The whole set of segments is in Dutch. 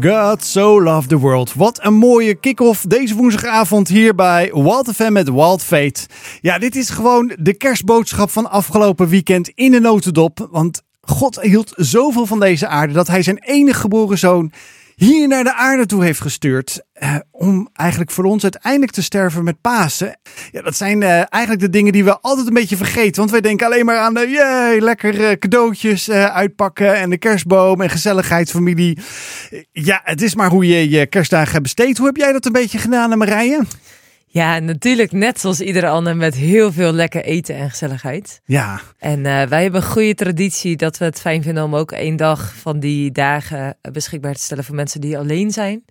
God so loved the world. Wat een mooie kick-off deze woensdagavond hier bij Wild FM met Wild Fate. Ja, dit is gewoon de kerstboodschap van afgelopen weekend in de notendop. Want God hield zoveel van deze aarde dat hij zijn enige geboren zoon hier naar de aarde toe heeft gestuurd. Eh, om eigenlijk voor ons uiteindelijk te sterven met Pasen. Ja, dat zijn eh, eigenlijk de dingen die we altijd een beetje vergeten. Want wij denken alleen maar aan de jee, lekker eh, cadeautjes eh, uitpakken. En de kerstboom en gezelligheid, familie. Ja, het is maar hoe je je kerstdagen hebt besteed. Hoe heb jij dat een beetje gedaan, Marije? Ja, natuurlijk net zoals iedere ander met heel veel lekker eten en gezelligheid. Ja, En eh, wij hebben een goede traditie dat we het fijn vinden om ook één dag van die dagen beschikbaar te stellen voor mensen die alleen zijn.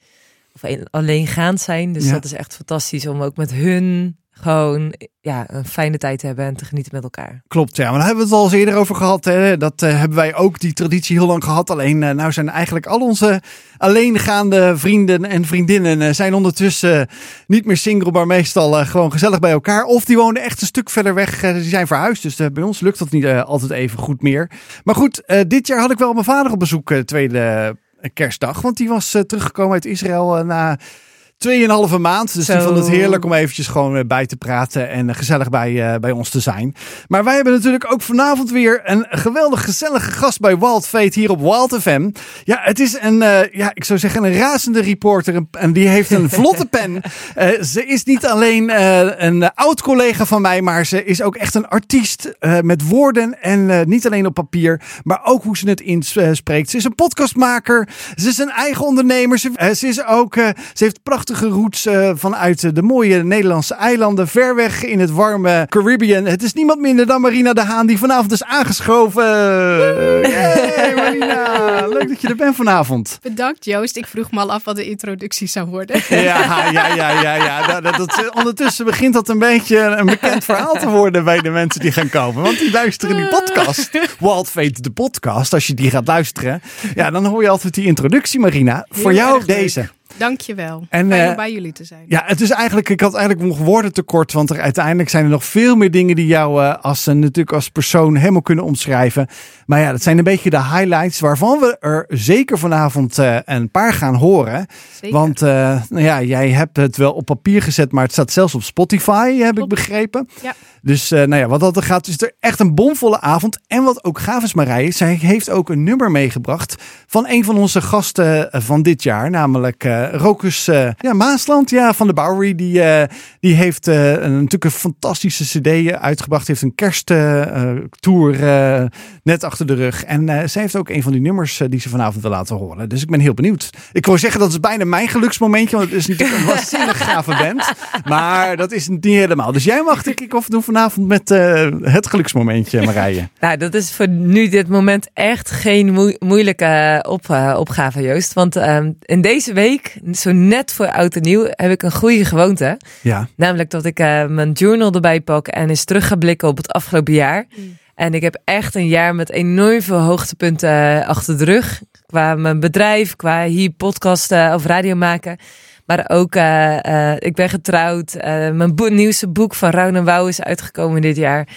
Of een- alleengaand zijn. Dus Ja. dat is echt fantastisch om ook met hun gewoon ja, een fijne tijd hebben en te genieten met elkaar. klopt. Ja, maar daar hebben we het al eens eerder over gehad. Hè? Dat eh, hebben wij ook die traditie heel lang gehad. Alleen eh, nou zijn eigenlijk al onze alleengaande vrienden en vriendinnen eh, zijn ondertussen niet meer single, maar meestal gewoon gezellig bij elkaar. Of die wonen echt een stuk verder weg. die zijn verhuisd. Dus bij ons lukt dat niet altijd even goed meer. Maar goed, dit jaar had ik wel mijn vader op bezoek, tweede kerstdag. Want die was teruggekomen uit Israël na tweeënhalve maand. Dus die Zo. vond het heerlijk om eventjes gewoon eh, bij te praten en eh, gezellig bij, eh, bij ons te zijn. Maar wij hebben natuurlijk ook vanavond weer een geweldig gezellige gast bij Wild Fate hier op Wild FM. Ja, het is een, ja, ik zou zeggen, een razende reporter. En- die heeft een vlotte pen. Ze is niet alleen een oud collega van mij, maar ze is ook echt een artiest met woorden. En niet alleen op papier, maar ook hoe ze het inspreekt. Ze is een podcastmaker. Ze is een eigen ondernemer. Ze, ze is ook, ze heeft prachtige roots eh, vanuit de mooie Nederlandse eilanden. Ver weg in het warme Caribbean. Het is niemand minder dan Marina de Haan die vanavond is aangeschoven. Hey Marina, leuk dat je er bent vanavond. Bedankt Joost. Ik vroeg me al af wat de introductie zou worden. Ja, ja, ja, ja, ja. Dat, dat, dat- ondertussen begint dat een beetje een bekend verhaal te worden bij de mensen die gaan komen. Want die luisteren die podcast, Wild Fate de podcast, als je die gaat luisteren. Ja, dan hoor je altijd die introductie, Marina. Voor Heel jou deze. Dankjewel. En, Fijn eh, om bij jullie te zijn. Ja, het is eigenlijk, ik had eigenlijk nog woorden tekort, want er, uiteindelijk zijn er nog veel meer dingen die jou eh, als, natuurlijk als persoon helemaal kunnen omschrijven. Maar ja, dat zijn een beetje de highlights waarvan we er zeker vanavond eh, een paar gaan horen. Zeker. Want nou ja, jij hebt het wel op papier gezet, maar het staat zelfs op Spotify, heb ik begrepen. Ja. Dus nou ja, wat dat er gaat, is er echt een bomvolle avond. En wat ook gaaf is, Marije, zij heeft ook een nummer meegebracht van een van onze gasten van dit jaar, namelijk Rokus eh, ja, Maasland, ja, van de Bowery. Die, eh, die heeft eh, een, natuurlijk een fantastische cd uitgebracht, heeft een kersttour eh net achter de rug. En eh, zij heeft ook een van die nummers eh, die ze vanavond wil laten horen. Dus ik ben heel benieuwd. Ik wou zeggen, dat is bijna mijn geluksmomentje, want het is natuurlijk een waanzinnig gave band. Maar dat is niet helemaal. Dus jij mag de kick-off doen vanavond met eh, het geluksmomentje, Marije. Nou, dat is voor nu dit moment echt geen moe- moeilijke op, eh, opgave, Joost. Want ehm, in deze week, zo net voor oud en nieuw, heb ik een goede gewoonte. Ja, Namelijk dat ik eh, mijn journal erbij pak en eens terug ga blikken op het afgelopen jaar. En ik heb echt een jaar met enorm veel hoogtepunten eh, achter de rug. Qua mijn bedrijf, qua hier podcasten of radio maken. Maar ook, eh, eh, ik ben getrouwd. Eh, mijn nieuwste boek van Raun en Wouw is uitgekomen dit jaar.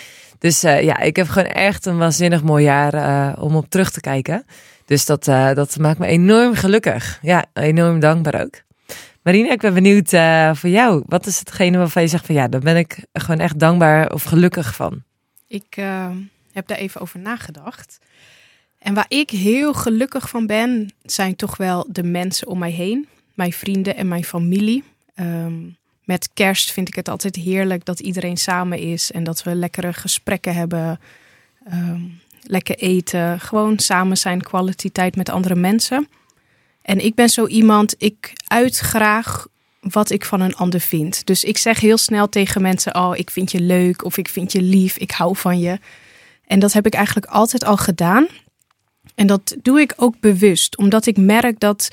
Dus eh, ja, ik heb gewoon echt een waanzinnig mooi jaar eh, om op terug te kijken. Dus dat, eh, dat maakt me enorm gelukkig. Ja, enorm dankbaar ook. Marina, ik ben benieuwd eh, voor jou. Wat is hetgene waarvan je zegt van ja, daar ben ik gewoon echt dankbaar of gelukkig van? Ik eh, heb daar even over nagedacht. En waar ik heel gelukkig van ben, zijn toch wel de mensen om mij heen. Mijn vrienden en mijn familie. Ehm, met kerst vind ik het altijd heerlijk dat iedereen samen is. En dat we lekkere gesprekken hebben. Ehm, lekker eten. Gewoon samen zijn, quality tijd met andere mensen. En ik ben zo iemand, ik uit graag wat ik van een ander vind. Dus ik zeg heel snel tegen mensen: Oh, ik vind je leuk of ik vind je lief, ik hou van je. En dat heb ik eigenlijk altijd al gedaan. En dat doe ik ook bewust, omdat ik merk dat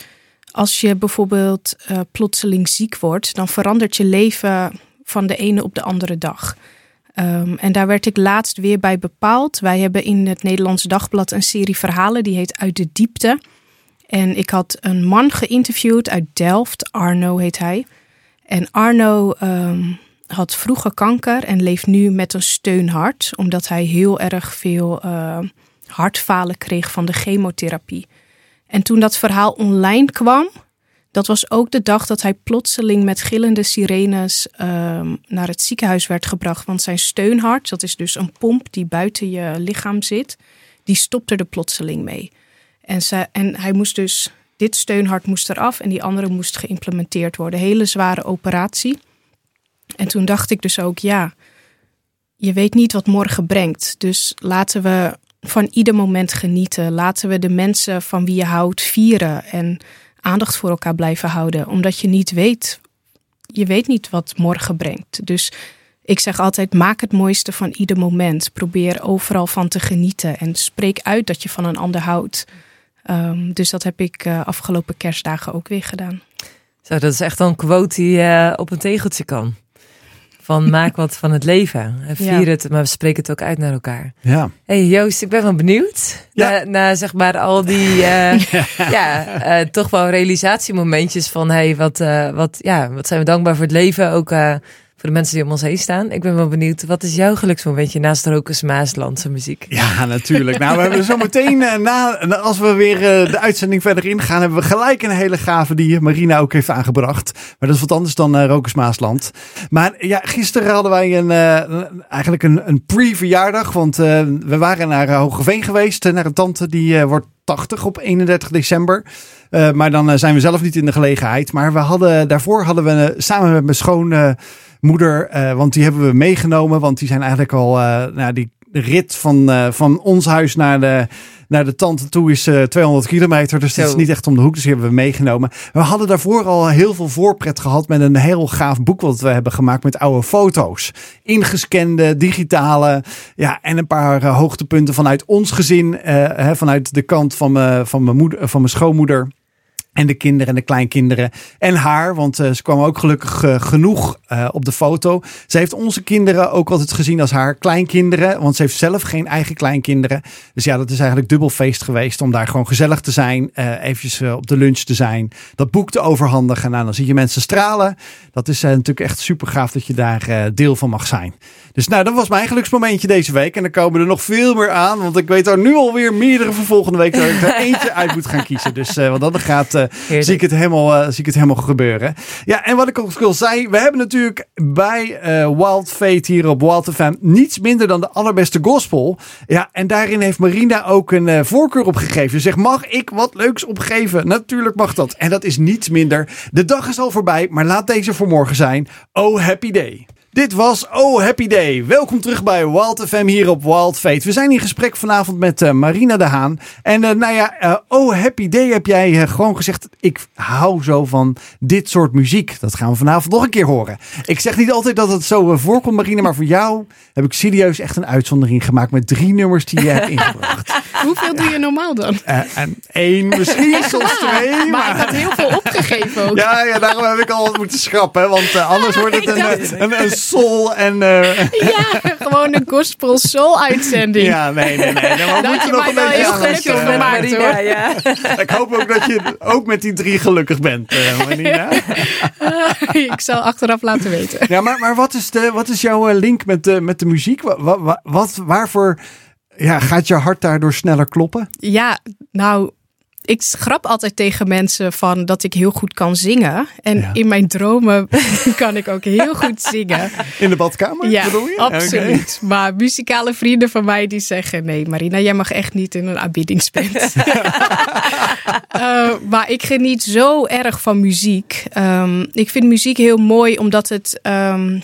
als je bijvoorbeeld eh, plotseling ziek wordt, dan verandert je leven van de ene op de andere dag. Ehm, en daar werd ik laatst weer bij bepaald. Wij hebben in het Nederlands Dagblad een serie verhalen die heet Uit de Diepte. En ik had een man geïnterviewd uit Delft, Arno heet hij. En Arno ehm, had vroeger kanker en leeft nu met een steunhart, omdat hij heel erg veel eh, hartfalen kreeg van de chemotherapie. En toen dat verhaal online kwam, dat was ook de dag dat hij plotseling met gillende sirenes ehm, naar het ziekenhuis werd gebracht. Want zijn steunhart, dat is dus een pomp die buiten je lichaam zit, die stopte er plotseling mee. En, en hij moest dus, dit steunhart moest eraf en die andere moest geïmplementeerd worden. Hele zware operatie. En toen dacht ik dus ook, ja, je weet niet wat morgen brengt. Dus laten we van ieder moment genieten. Laten we de mensen van wie je houdt vieren en aandacht voor elkaar blijven houden. Omdat je niet weet, je weet niet wat morgen brengt. Dus ik zeg altijd, maak het mooiste van ieder moment. Probeer overal van te genieten en spreek uit dat je van een ander houdt. Ehm, dus dat heb ik uh, afgelopen kerstdagen ook weer gedaan. Zo, dat is echt een quote die uh, op een tegeltje kan van maak wat van het leven. En vier het, maar we spreken het ook uit naar elkaar. Ja. hey Joost, ik ben wel benieuwd. Ja. Na, zeg maar al die, uh, ja, uh, toch wel realisatiemomentjes van hey, wat, uh, wat, ja, wat zijn we dankbaar voor het leven. Ook voor de mensen die om ons heen staan. Ik ben wel benieuwd, wat is jouw geluksmomentje naast Rokers Maaslandse muziek? Ja, natuurlijk. Nou, we hebben zo meteen, uh, na, als we weer uh, de uitzending verder ingaan, hebben we gelijk een hele gave die Marina ook heeft aangebracht. Maar dat is wat anders dan uh, Rokers Maasland. Maar ja, gisteren hadden wij een, eigenlijk een, een pre-verjaardag, want we waren naar Hogeveen geweest, naar een tante die wordt 80 op 31 december. Maar dan zijn we zelf niet in de gelegenheid. Maar we hadden, daarvoor hadden we samen met mijn schoonmoeder, want die hebben we meegenomen. Want die zijn eigenlijk al, nou, die rit van, van ons huis naar de naar de tante toe is uh, 200 kilometer. Dus dat is niet echt om de hoek. Dus die hebben we meegenomen. We hadden daarvoor al heel veel voorpret gehad met een heel gaaf boek wat we hebben gemaakt met oude foto's. Ingescande, digitale. Ja, en een paar hoogtepunten vanuit ons gezin. Hè, vanuit de kant van, me, van, mijn moeder, van mijn schoonmoeder. En de kinderen en de kleinkinderen. En haar, want uh, ze kwam ook gelukkig uh, genoeg uh, op de foto. Ze heeft onze kinderen ook altijd gezien als haar kleinkinderen. Want ze heeft zelf geen eigen kleinkinderen. Dus ja, dat is eigenlijk dubbel feest geweest om daar gewoon gezellig te zijn. eventjes op de lunch te zijn. Dat boek te overhandigen. Nou, dan zie je mensen stralen. Dat is natuurlijk echt super gaaf dat je daar deel van mag zijn. Dus nou, dat was mijn geluksmomentje deze week. En er komen er nog veel meer aan. Want ik weet er nu alweer meerdere voor volgende week. Dat ik er eentje uit moet gaan kiezen. Dus wat dat gaat zie ik, het helemaal, uh, zie ik het helemaal gebeuren. Ja, en wat ik ook al zei, we hebben natuurlijk bij uh, Wild Fate hier op Wild FM niets minder dan de allerbeste gospel. Ja, en daarin heeft Marina ook een uh, voorkeur opgegeven. Ze zegt, mag ik wat leuks opgeven? Natuurlijk mag dat. En dat is niets minder. De dag is al voorbij, maar laat deze voor morgen zijn. Oh, happy day. Dit was Oh Happy Day. Welkom terug bij Wild FM hier op Wild Fate. We zijn in gesprek vanavond met uh, Marina de Haan. En uh, nou ja, uh, Oh Happy Day heb jij gewoon gezegd. Ik hou zo van dit soort muziek. Dat gaan we vanavond nog een keer horen. Ik zeg niet altijd dat het zo voorkomt, Marina. Maar voor jou heb ik serieus echt een uitzondering gemaakt met drie nummers die je hebt ingebracht. Hoeveel doe je normaal dan? en één, misschien soms twee. Maar, maar ik had heel veel opgegeven ook. Ja, ja daarom heb ik al wat moeten schrappen. Want anders wordt het een, een, een soul en... Uh... Ja, gewoon een gospel soul uitzending. Ja, nee, nee, nee. nee maar we moeten nog een beetje heel gelukkig uh, gemaakt, Marina, hoor. Ja. Ik hoop ook dat je ook met die drie gelukkig bent, uh, Marina. ik zal achteraf laten weten. Ja, maar, maar wat, is de, wat is jouw link met de, met de muziek? Wat, wat, wat, waarvoor ja, gaat je hart daardoor sneller kloppen? Ja, nou, ik grap altijd tegen mensen van dat ik heel goed kan zingen. En ja. in mijn dromen kan ik ook heel goed zingen. In de badkamer? Ja, bedoel je? absoluut. Okay. Maar muzikale vrienden van mij die zeggen: nee, Marina, jij mag echt niet in een aanbiddingsband. uh, maar ik geniet zo erg van muziek. Um, ik vind muziek heel mooi omdat het. Um,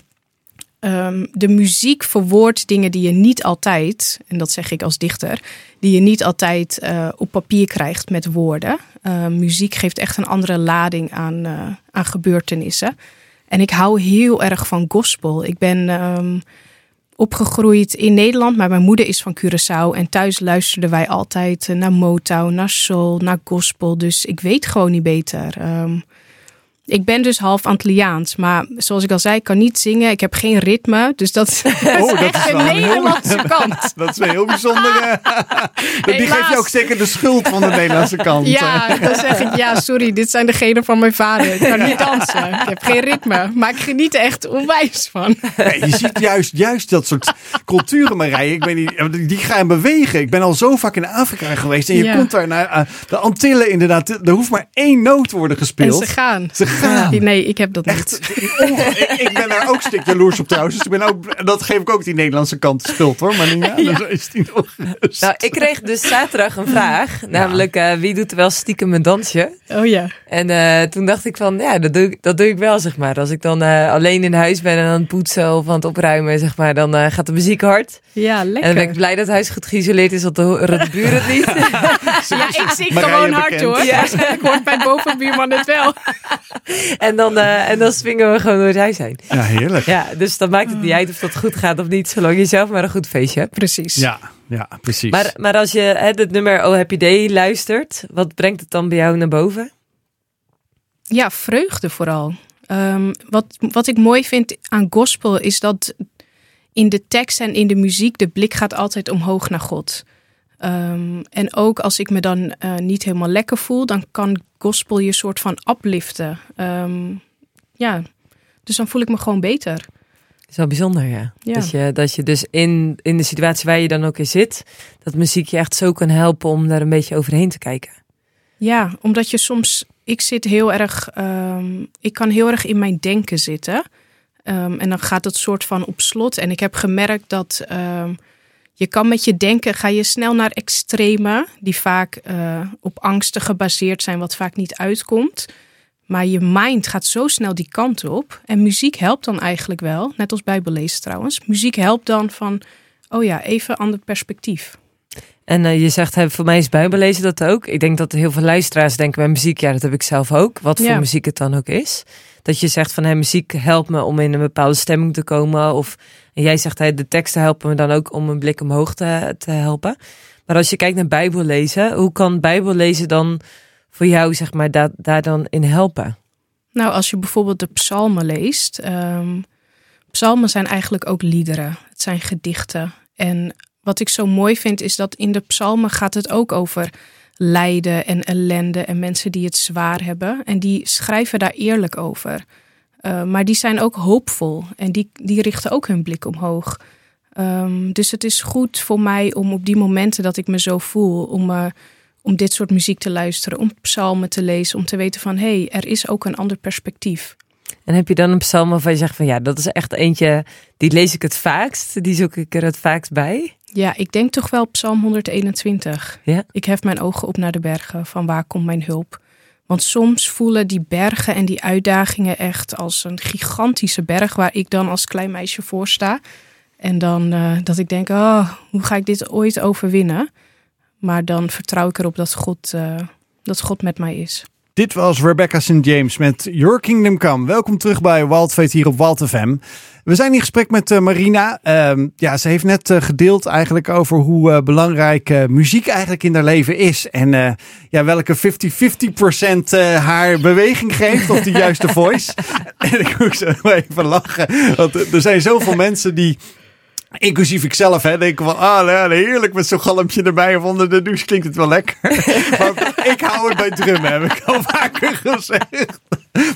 Um, de muziek verwoordt dingen die je niet altijd, en dat zeg ik als dichter, die je niet altijd uh, op papier krijgt met woorden. Uh, muziek geeft echt een andere lading aan, uh, aan gebeurtenissen. En ik hou heel erg van gospel. Ik ben um, opgegroeid in Nederland, maar mijn moeder is van Curaçao. En thuis luisterden wij altijd naar Motown, naar soul, naar gospel. Dus ik weet gewoon niet beter. Um, Ik ben dus half Antilliaans, maar zoals ik al zei, ik kan niet zingen. Ik heb geen ritme, dus dat is, Oh, echt is de heel- Nederlandse kant. Dat is een heel bijzondere. Die geeft je ook zeker de schuld van de Nederlandse kant. Ja, dan zeg ik, ja, sorry, dit zijn de genen van mijn vader. Ik kan niet dansen, ik heb geen ritme, maar ik geniet er echt onwijs van. Nee, je ziet juist, juist dat soort culturen, Marije. Ik weet niet, die- gaan bewegen. Ik ben al zo vaak in Afrika geweest. En je Ja. komt daar naar eh, de Antillen inderdaad. Er hoeft maar één noot te worden En gespeeld. ze gaan. Ze Nee, ik heb dat niet. Echt, ik, ik ben daar ook stuk jaloers op trouwens. Dus ik ben ook, dat geef ik ook die Nederlandse kant de schuld hoor. Maar niet, ja, dan is die nog gerust. Nou, ik kreeg dus zaterdag een vraag. Namelijk, eh, wie doet wel stiekem een dansje? Oh ja. En eh, toen dacht ik van, ja, dat doe ik, dat doe ik wel, zeg maar. Als ik dan eh, alleen in huis ben en aan het poetsen of aan het opruimen, zeg maar, dan eh, gaat de muziek hard. Ja, En dan lekker. ben ik blij dat het huis goed geïsoleerd is, want dan horen de buren het niet. Ja, ik zing gewoon hard bekend. hoor. Ja. Ik hoor bij bovenbuurman het wel. en, dan, eh, en dan swingen we gewoon door het huis heen. Ja, heerlijk. Ja, dus dan maakt het niet uit of dat goed gaat of niet, zolang je zelf maar een goed feestje hebt. Precies. Ja, ja precies. Maar, maar als je hè, het nummer Oh Happy Day luistert, wat brengt het dan bij jou naar boven? Ja, vreugde vooral. Ehm, wat, wat ik mooi vind aan gospel is dat in de tekst en in de muziek de blik gaat altijd omhoog naar God. Ehm, en ook als ik me dan eh, niet helemaal lekker voel, dan kan gospel je soort van upliften. Ehm, ja, dus dan voel ik me gewoon beter. Dat is wel bijzonder, ja. Ja. Dat, je, dat je dus in, in de situatie waar je dan ook in zit, dat muziek je echt zo kan helpen om daar een beetje overheen te kijken. Ja, omdat je soms, ik zit heel erg, ehm, ik kan heel erg in mijn denken zitten. En dan gaat het soort van op slot. En ik heb gemerkt dat je kan met je denken, ga je snel naar extreme, die vaak eh, op angsten gebaseerd zijn, wat vaak niet uitkomt. Maar je mind gaat zo snel die kant op. En muziek helpt dan eigenlijk wel, net als bijbellezen trouwens. Muziek helpt dan van, oh ja, even ander perspectief. En eh, je zegt, voor mij is bijbellezen dat ook. Ik denk dat heel veel luisteraars denken bij muziek, ja, dat heb ik zelf ook. Wat voor muziek het dan ook is. Dat je zegt van, hey, muziek helpt me om in een bepaalde stemming te komen. Of en jij zegt, hey, de teksten helpen me dan ook om een blik omhoog te, te helpen. Maar als je kijkt naar bijbellezen, hoe kan bijbellezen dan voor jou, zeg maar, daar, daar dan in helpen? Nou, als je bijvoorbeeld de psalmen leest. ehm, psalmen zijn eigenlijk ook liederen. Het zijn gedichten. En wat ik zo mooi vind is dat in de psalmen gaat het ook over lijden en ellende en mensen die het zwaar hebben. En die schrijven daar eerlijk over. Eh, maar die zijn ook hoopvol en die, die richten ook hun blik omhoog. Ehm, dus het is goed voor mij om op die momenten dat ik me zo voel, om, eh, om dit soort muziek te luisteren, om psalmen te lezen, om te weten van hé, hey, er is ook een ander perspectief. En heb je dan een psalm waarvan je zegt van, ja, dat is echt eentje, die lees ik het vaakst. Die zoek ik er het vaakst bij. Ja, ik denk toch wel Psalm 121. Ja. Ik hef mijn ogen op naar de bergen, van waar komt mijn hulp? Want soms voelen die bergen en die uitdagingen echt als een gigantische berg waar ik dan als klein meisje voor sta. En dan eh, dat ik denk, oh, hoe ga ik dit ooit overwinnen? Maar dan vertrouw ik erop dat God, eh, dat God met mij is. Dit was Rebecca St. James met Your Kingdom Come. Welkom terug bij Wildfeet hier op Wild FM. We zijn in gesprek met eh, Marina. Ehm, ja, ze heeft net eh, gedeeld eigenlijk over hoe eh, belangrijk muziek eigenlijk in haar leven is. En ja, welke 50-50% eh, haar beweging geeft of de juiste voice. en ik moet zo even lachen. Want er zijn zoveel mensen die... Inclusief ikzelf, hè, denken van, ah, nou, heerlijk met zo'n galmpje erbij of onder de douche klinkt het wel lekker. maar ik hou het bij drummen, heb ik al vaker gezegd.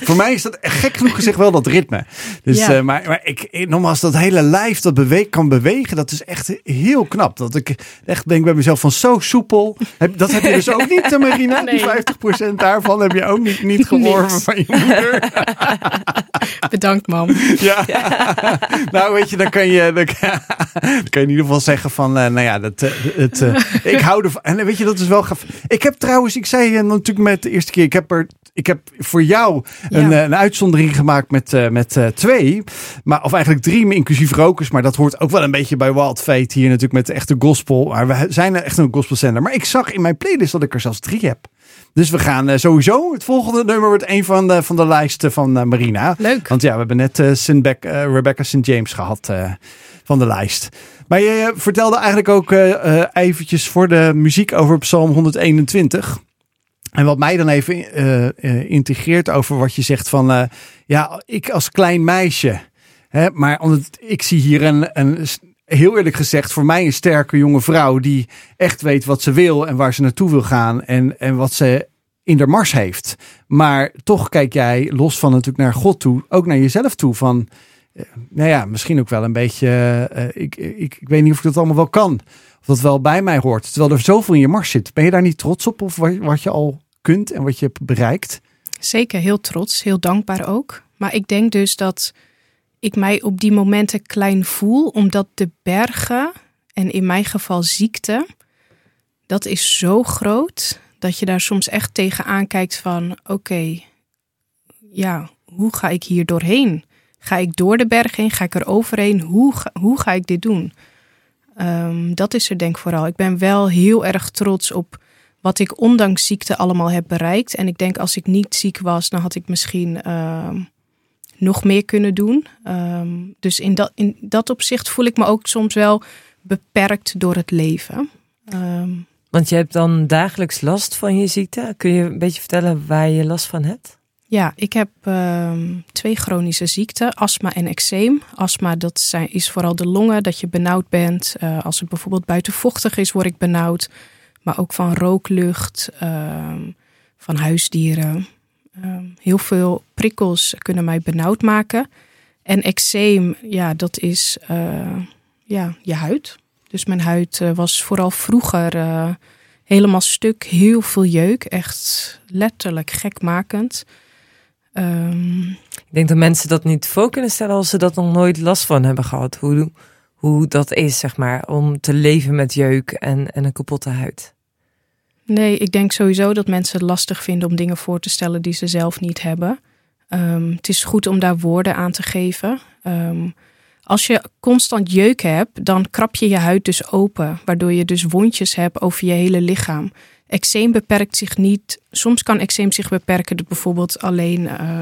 Voor mij is dat gek genoeg gezegd wel dat ritme. Dus, Ja. eh, maar, maar ik, ik- nogmaals, dat hele lijf dat beweeg, kan bewegen, dat is echt heel knap. Dat ik echt denk bij mezelf van zo soepel. Dat heb je dus ook niet, eh, Marina? Nee. Die 50% daarvan heb je ook niet, niet geworven Niks. van je moeder. Bedankt, mam. Ja. nou, weet je, dan kan je, dan kan, dan kan je in ieder geval zeggen van, eh, nou ja, dat, eh, het, eh, ik hou ervan. En weet je, dat is wel gaaf. Ik heb trouwens, ik zei natuurlijk met de eerste keer, ik heb er, ik heb voor jou een, Ja. een uitzondering gemaakt met, met twee, maar of eigenlijk drie, inclusief rokers. Maar dat hoort ook wel een beetje bij Wild Fate hier natuurlijk met de echte gospel. Maar we zijn echt een gospelzender. Maar ik zag in mijn playlist dat ik er zelfs drie heb. Dus we gaan sowieso. Het volgende nummer wordt een van de, van de lijsten van Marina. Leuk. Want ja, we hebben net eh, Rebecca St. James gehad eh, van de lijst. Maar je vertelde eigenlijk ook eh, eh, eventjes voor de muziek over Psalm 121. En wat mij dan even uh, integreert over wat je zegt van, ja, ik als klein meisje, hè, maar omdat ik zie hier een, een, heel eerlijk gezegd, voor mij een sterke jonge vrouw die echt weet wat ze wil en waar ze naartoe wil gaan en, en wat ze in de mars heeft. Maar toch kijk jij los van natuurlijk naar God toe, ook naar jezelf toe van, nou ja, misschien ook wel een beetje, ik, ik, ik weet niet of ik dat allemaal wel kan of dat wel bij mij hoort. Terwijl er zoveel in je mars zit. Ben je daar niet trots op of wat je al kunt en wat je hebt bereikt? Zeker, heel trots, heel dankbaar ook. Maar ik denk dus dat ik mij op die momenten klein voel, omdat de bergen en in mijn geval ziekte, dat is zo groot dat je daar soms echt tegenaan kijkt van oké, ja, hoe ga ik hier doorheen? Ga ik door de berg heen? Ga ik er overheen? Hoe ga, hoe ga ik dit doen? Um, dat is er denk ik vooral. Ik ben wel heel erg trots op wat ik ondanks ziekte allemaal heb bereikt. En ik denk als ik niet ziek was, dan had ik misschien uh, nog meer kunnen doen. Um, dus in dat, in dat opzicht voel ik me ook soms wel beperkt door het leven. Want je hebt dan dagelijks last van je ziekte. Kun je een beetje vertellen waar je last van hebt? Ja, ik heb uh, twee chronische ziekten, astma en eczeem. Astma, dat zijn, is vooral de longen, dat je benauwd bent. Uh, als het bijvoorbeeld buiten vochtig is, word ik benauwd. Maar ook van rooklucht, uh, van huisdieren. Ehm, heel veel prikkels kunnen mij benauwd maken. En eczeem, ja, dat is uh, ja, je huid. Dus mijn huid eh, was vooral vroeger helemaal stuk, heel veel jeuk. Echt letterlijk gekmakend. Um, ik denk dat mensen dat niet voor kunnen stellen als ze dat nog nooit last van hebben gehad. Hoe, hoe dat is, zeg maar, om te leven met jeuk en, en een kapotte huid. Nee, ik denk sowieso dat mensen het lastig vinden om dingen voor te stellen die ze zelf niet hebben. Um, het is goed om daar woorden aan te geven. Um, als je constant jeuk hebt, dan krap je je huid dus open, waardoor je dus wondjes hebt over je hele lichaam. Eczeem beperkt zich niet. Soms kan eczeem zich beperken, bijvoorbeeld alleen uh,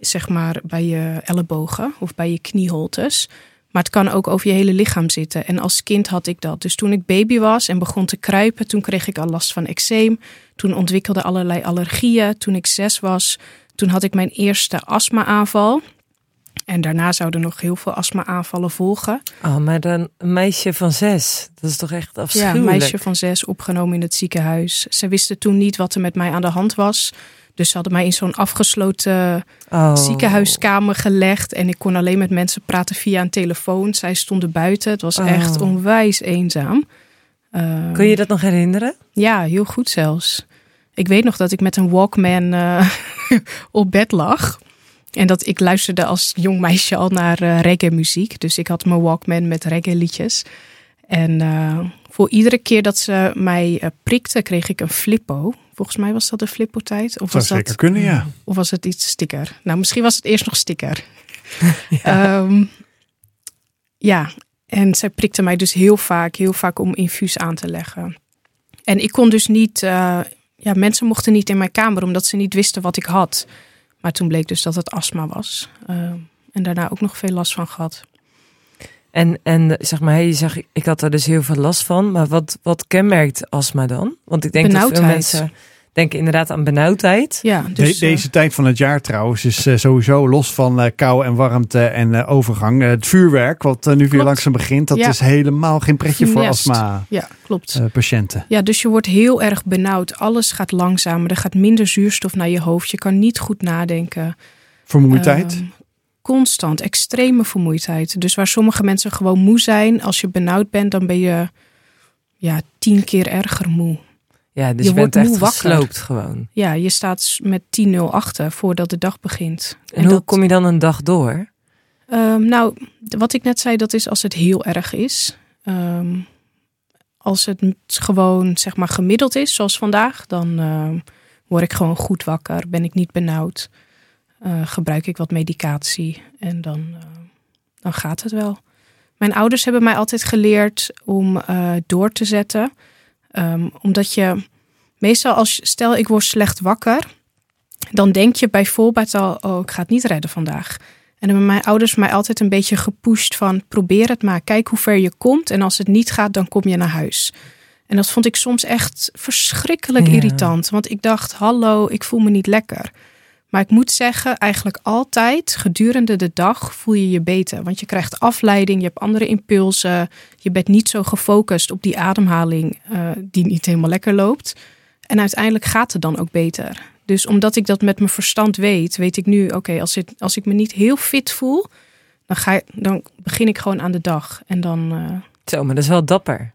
zeg maar bij je ellebogen of bij je knieholtes. Maar het kan ook over je hele lichaam zitten. En als kind had ik dat. Dus toen ik baby was en begon te kruipen, toen kreeg ik al last van eczeem. Toen ontwikkelde allerlei allergieën. Toen ik zes was, toen had ik mijn eerste astma-aanval. En daarna zouden nog heel veel astma-aanvallen volgen. Oh, maar dan een meisje van zes. Dat is toch echt afschuwelijk? Ja, een meisje van zes opgenomen in het ziekenhuis. Ze wisten toen niet wat er met mij aan de hand was. Dus ze hadden mij in zo'n afgesloten oh. ziekenhuiskamer gelegd. En ik kon alleen met mensen praten via een telefoon. Zij stonden buiten. Het was oh. echt onwijs eenzaam. Uh, Kun je dat nog herinneren? Ja, heel goed zelfs. Ik weet nog dat ik met een Walkman uh, op bed lag. En dat ik luisterde als jong meisje al naar uh, reggae muziek. Dus ik had mijn Walkman met reggae liedjes. En uh, voor iedere keer dat ze mij uh, prikte, kreeg ik een flippo. Volgens mij was dat de flippo tijd. Of was dat kunnen, ja. Of was het iets sticker? Nou, misschien was het eerst nog sticker. ja. Um, ja, en zij prikte mij dus heel vaak, heel vaak om infuus aan te leggen. En ik kon dus niet, ja, mensen mochten niet in mijn kamer omdat ze niet wisten wat ik had. Maar toen bleek dus dat het astma was. Uh, en daarna ook nog veel last van gehad. En, en zeg maar, je zegt, ik had er dus heel veel last van. Maar wat, wat kenmerkt astma dan? Want ik denk dat veel mensen denken inderdaad aan benauwdheid. Ja, dus, De, deze tijd van het jaar trouwens is uh, sowieso los van uh, kou en warmte en uh, overgang. het vuurwerk, wat nu weer langzaam begint, dat ja. is helemaal geen pretje voor astma ja, klopt. patiënten. Ja, dus je wordt heel erg benauwd. Alles gaat langzamer. Er gaat minder zuurstof naar je hoofd. Je kan niet goed nadenken. Vermoeidheid? Ehm, constant, extreme vermoeidheid. Dus waar sommige mensen gewoon moe zijn, als je benauwd bent, dan ben je ja, tien keer erger moe. Ja, dus je, je bent echt gesloopt gewoon. Ja, je staat met 10-0 achter voordat de dag begint. En, en hoe dat, kom je dan een dag door? Um, nou, wat ik net zei, dat is als het heel erg is. Um, als het gewoon zeg maar gemiddeld is, zoals vandaag, dan uh, word ik gewoon goed wakker. Ben ik niet benauwd. Uh, gebruik ik wat medicatie en dan, uh, dan gaat het wel. Mijn ouders hebben mij altijd geleerd om door te zetten. Um, omdat je meestal als stel ik word slecht wakker, dan denk je bijvoorbeeld al, oh ik ga het niet redden vandaag. En dan hebben mijn ouders mij altijd een beetje gepusht van probeer het maar, kijk hoe ver je komt en als het niet gaat dan kom je naar huis. En dat vond ik soms echt verschrikkelijk Ja. irritant. Want ik dacht, hallo, ik voel me niet lekker. Maar ik moet zeggen, eigenlijk altijd gedurende de dag voel je je beter. Want je krijgt afleiding, je hebt andere impulsen. Je bent niet zo gefocust op die ademhaling eh, die niet helemaal lekker loopt. En uiteindelijk gaat het dan ook beter. Dus omdat ik dat met mijn verstand weet, weet ik nu, oké, als, als ik me niet heel fit voel, dan, ga, dan begin ik gewoon aan de dag. En dan, eh, Zo, maar dat is wel dapper.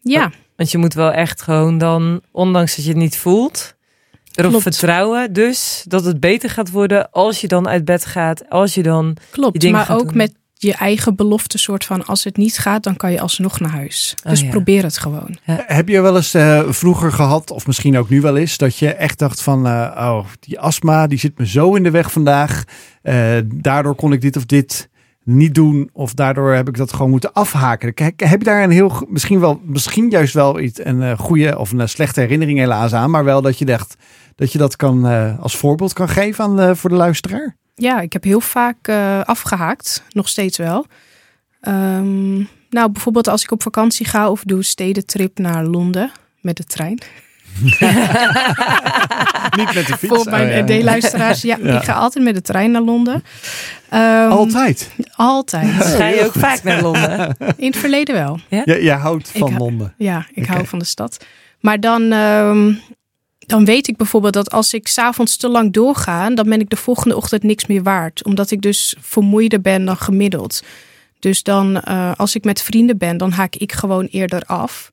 ja, Want je moet wel echt gewoon dan, ondanks dat je het niet voelt, erop Klopt. vertrouwen. Dus dat het beter gaat worden als je dan uit bed gaat. Als je dan. Klopt. Maar gaat ook doen. met je eigen belofte soort van, als het niet gaat, dan kan je alsnog naar huis. Oh, dus ja. probeer het gewoon. Heb je wel eens eh, vroeger gehad, of misschien ook nu wel eens, dat je echt dacht van, eh, oh, die astma, die zit me zo in de weg vandaag. Eh, daardoor kon ik dit of dit niet doen, of daardoor heb ik dat gewoon moeten afhaken. K- Heb je daar een heel, misschien wel, misschien juist wel iets, een eh, goede of een eh, slechte herinnering helaas aan, maar wel dat je dacht dat je dat kan eh, als voorbeeld kan geven aan, voor de luisteraar? Ja, ik heb heel vaak eh, afgehaakt, nog steeds wel. Ehm, nou, bijvoorbeeld als ik op vakantie ga of doe stedentrip naar Londen met de trein. Niet met de fiets. Voor mijn Oh, ja. ND-luisteraars. Ja, Ja. ik ga altijd met de trein naar Londen. Ehm, Altijd. Altijd. Ga je ook vaak naar Londen? In het verleden wel. Je, je houdt van Londen. Ja, ik hou van de stad. Maar dan, ehm, dan weet ik bijvoorbeeld dat als ik s'avonds te lang doorga, dan ben ik de volgende ochtend niks meer waard. Omdat ik dus vermoeider ben dan gemiddeld. Dus dan, eh, als ik met vrienden ben, dan haak ik gewoon eerder af.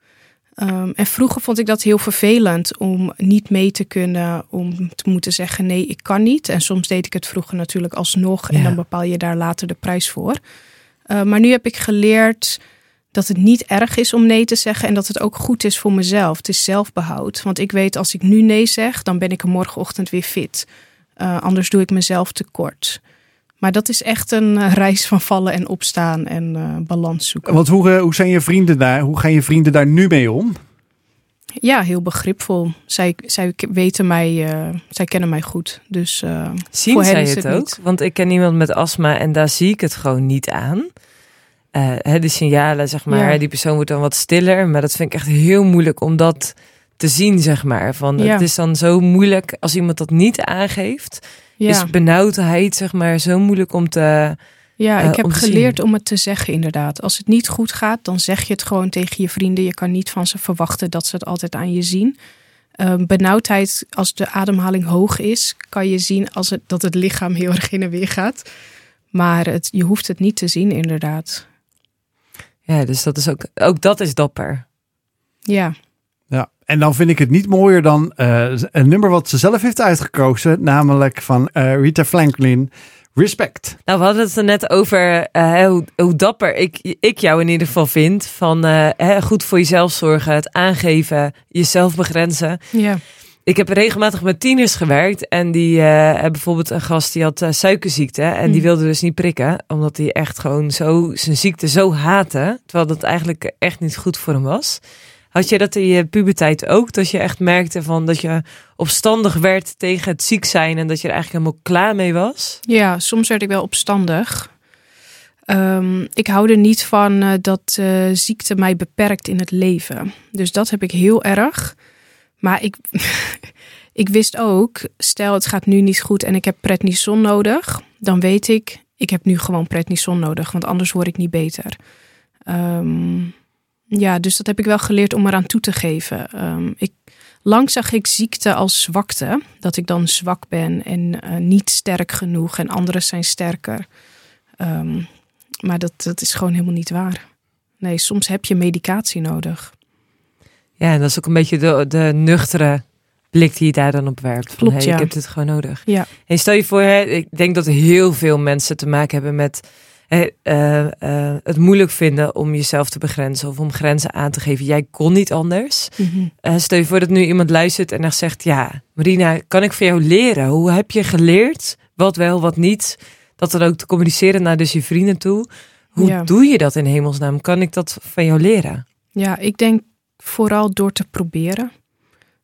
Ehm, en vroeger vond ik dat heel vervelend om niet mee te kunnen, om te moeten zeggen nee, ik kan niet. En soms deed ik het vroeger natuurlijk alsnog en dan bepaal je daar later de prijs voor. Eh, maar nu heb ik geleerd dat het niet erg is om nee te zeggen en dat het ook goed is voor mezelf. Het is zelfbehoud. Want ik weet als ik nu nee zeg, dan ben ik er morgenochtend weer fit. Eh, anders doe ik mezelf tekort. Maar dat is echt een eh, reis van vallen en opstaan en eh, balans zoeken. Want hoe, eh, hoe zijn je vrienden daar? Hoe gaan je vrienden daar nu mee om? Ja, heel begripvol. Zij, zij weten mij, eh, zij kennen mij goed. Dus eh, Zien Voor hen zij is het, het ook? niet. Want ik ken iemand met astma en daar zie ik het gewoon niet aan. Eh, hè, de signalen, zeg maar. Ja. Die persoon wordt dan wat stiller. Maar dat vind ik echt heel moeilijk om dat te zien, zeg maar. Van, Ja. Het is dan zo moeilijk als iemand dat niet aangeeft. Ja, Is benauwdheid, zeg maar, zo moeilijk om te... ja eh, ik heb om te geleerd zien. om het te zeggen inderdaad. Als het niet goed gaat, dan zeg je het gewoon tegen je vrienden. Je kan niet van ze verwachten dat ze het altijd aan je zien. Eh, benauwdheid, als de ademhaling hoog is, kan je zien als het, dat het lichaam heel erg in en weer gaat. Maar het, je hoeft het niet te zien, inderdaad. Ja, dus dat is ook... Ook dat is dapper. Ja, Ja, en dan vind ik het niet mooier dan eh, een nummer wat ze zelf heeft uitgekozen, namelijk van eh, Rita Franklin, Respect. Nou, we hadden het er net over eh, hoe, hoe dapper ik, ik jou in ieder geval vind. Van eh, hè, goed voor jezelf zorgen, het aangeven, jezelf begrenzen. ja, Ik heb regelmatig met tieners gewerkt. En die eh, hebben bijvoorbeeld een gast die had eh, suikerziekte. En die Mm. wilde dus niet prikken. Omdat hij echt gewoon zo zijn ziekte zo haatte. Terwijl dat eigenlijk echt niet goed voor hem was. Had je dat in je puberteit ook? Dat je echt merkte van dat je opstandig werd tegen het ziek zijn. En dat je er eigenlijk helemaal klaar mee was? ja, soms werd ik wel opstandig. Ehm, ik hou er niet van eh, dat eh, ziekte mij beperkt in het leven. Dus dat heb ik heel erg. Maar ik, ik wist ook, stel het gaat nu niet goed en ik heb prednison nodig. Dan weet ik, ik heb nu gewoon prednison nodig, want anders word ik niet beter. Ehm, ja, dus dat heb ik wel geleerd om eraan toe te geven. Ehm, ik, lang zag ik ziekte als zwakte. Dat ik dan zwak ben en eh, niet sterk genoeg en anderen zijn sterker. Ehm, maar dat, dat is gewoon helemaal niet waar. Nee, soms heb je medicatie nodig. Ja, en dat is ook een beetje de, de nuchtere blik die je daar dan op werpt. Van, Klopt, hey, ja. Ik heb dit gewoon nodig. Ja. En stel je voor, hè, ik denk dat heel veel mensen te maken hebben met eh, eh, het moeilijk vinden om jezelf te begrenzen of om grenzen aan te geven. Jij kon niet anders. Eh, stel je voor dat nu iemand luistert en zegt: Ja, Marina, kan ik van jou leren? Hoe heb je geleerd? Wat wel, wat niet? Dat dan ook te communiceren naar dus je vrienden toe. Hoe Ja. doe je dat in hemelsnaam? Kan ik dat van jou leren? Ja, ik denk vooral door te proberen.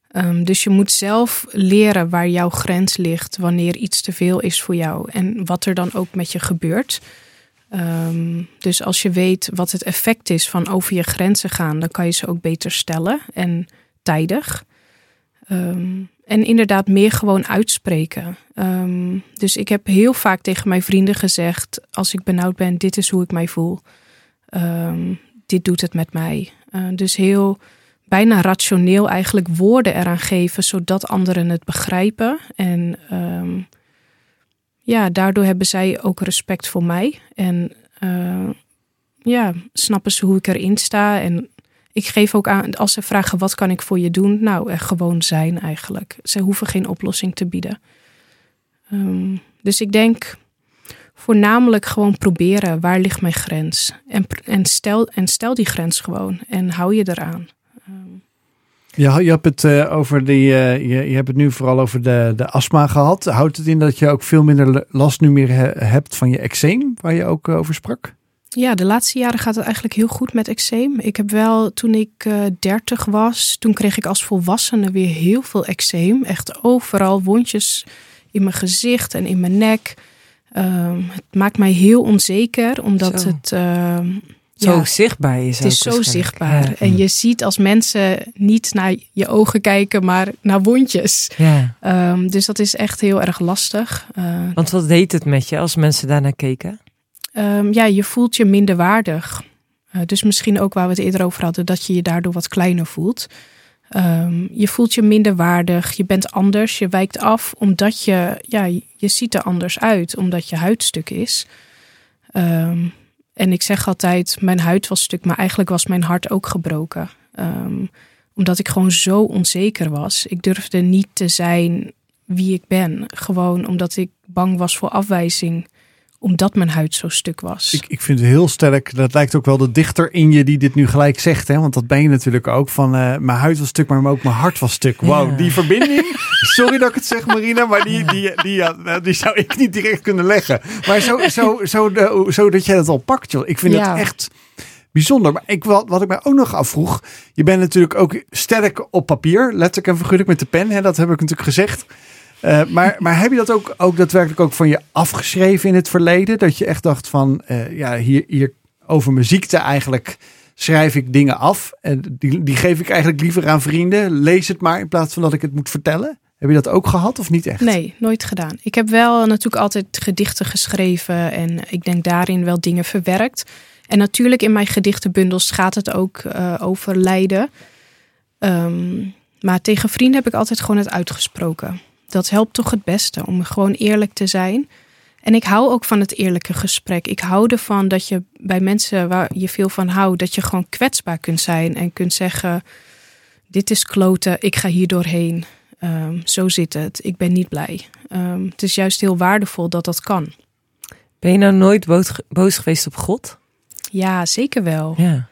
Ehm, dus je moet zelf leren waar jouw grens ligt wanneer iets te veel is voor jou en wat er dan ook met je gebeurt. Ehm, dus als je weet wat het effect is van over je grenzen gaan, dan kan je ze ook beter stellen en tijdig. Ehm, en inderdaad meer gewoon uitspreken. Ehm, dus ik heb heel vaak tegen mijn vrienden gezegd: als ik benauwd ben, dit is hoe ik mij voel. dit doet het met mij. Uh, dus heel bijna rationeel eigenlijk woorden eraan geven, zodat anderen het begrijpen. En ja, daardoor hebben zij ook respect voor mij. En uh, ja, snappen ze hoe ik erin sta. En ik geef ook aan, als ze vragen wat kan ik voor je doen, nou, er gewoon zijn eigenlijk. Ze hoeven geen oplossing te bieden. Um, dus ik denk voornamelijk gewoon proberen, waar ligt mijn grens? En, en, stel, en stel die grens gewoon en hou je eraan. Ja, je hebt het uh, over die, uh, je, je hebt het nu vooral over de, de astma gehad. Houdt het in dat je ook veel minder last nu meer hebt van je eczeem, waar je ook uh, over sprak? Ja, de laatste jaren gaat het eigenlijk heel goed met eczeem. Ik heb wel, toen ik 30 was, toen kreeg ik als volwassene weer heel veel eczeem. Echt overal wondjes in mijn gezicht en in mijn nek. Ehm, het maakt mij heel onzeker, omdat Zo. het ehm, zo zichtbaar is het. is zo zichtbaar. En je ziet als mensen niet naar je ogen kijken, maar naar wondjes. Ja. Um, dus dat is echt heel erg lastig. Uh, Want wat deed het met je als mensen daarnaar keken? Um, ja, je voelt je minder waardig. Uh, dus misschien ook waar we het eerder over hadden, dat je je daardoor wat kleiner voelt. Um, je voelt je minder waardig, je bent anders, je wijkt af omdat je, ja, je ziet er anders uit, omdat je huidstuk is. Um, en ik zeg altijd, mijn huid was stuk, maar eigenlijk was mijn hart ook gebroken. Um, omdat ik gewoon zo onzeker was. Ik durfde niet te zijn wie ik ben. Gewoon omdat ik bang was voor afwijzing omdat mijn huid zo stuk was. Ik, ik vind het heel sterk. Dat lijkt ook wel de dichter in je die dit nu gelijk zegt. Hè? Want dat ben je natuurlijk ook. Van uh, mijn huid was stuk, maar ook mijn hart was stuk. Wauw, die verbinding. Sorry dat ik het zeg, Marina. Maar die, die, die, ja, nou, die zou ik niet direct kunnen leggen. Maar zo, zo, zo, de, zo dat jij dat al pakt, joh. Ik vind het echt bijzonder. Maar ik, wat, wat ik mij ook nog afvroeg. Je bent natuurlijk ook sterk op papier. Letterlijk en figuurlijk met de pen. Hè? Dat heb ik natuurlijk gezegd. Uh, maar, maar heb je dat ook, ook daadwerkelijk ook van je afgeschreven in het verleden? Dat je echt dacht van, uh, ja, hier, hier over mijn ziekte eigenlijk schrijf ik dingen af. En die, die geef ik eigenlijk liever aan vrienden. Lees het maar in plaats van dat ik het moet vertellen. Heb je dat ook gehad of niet echt? Nee, nooit gedaan. Ik heb wel natuurlijk altijd gedichten geschreven en ik denk daarin wel dingen verwerkt. En natuurlijk in mijn gedichtenbundels gaat het ook uh, over lijden. Um, maar tegen vrienden heb ik altijd gewoon het uitgesproken dat helpt toch het beste om gewoon eerlijk te zijn. En ik hou ook van het eerlijke gesprek. Ik hou ervan dat je bij mensen waar je veel van houdt, dat je gewoon kwetsbaar kunt zijn en kunt zeggen: Dit is kloten, ik ga hier doorheen. Um, zo zit het, ik ben niet blij. Um, het is juist heel waardevol dat dat kan. Ben je nou nooit boos geweest op God? Ja, zeker wel. Ja.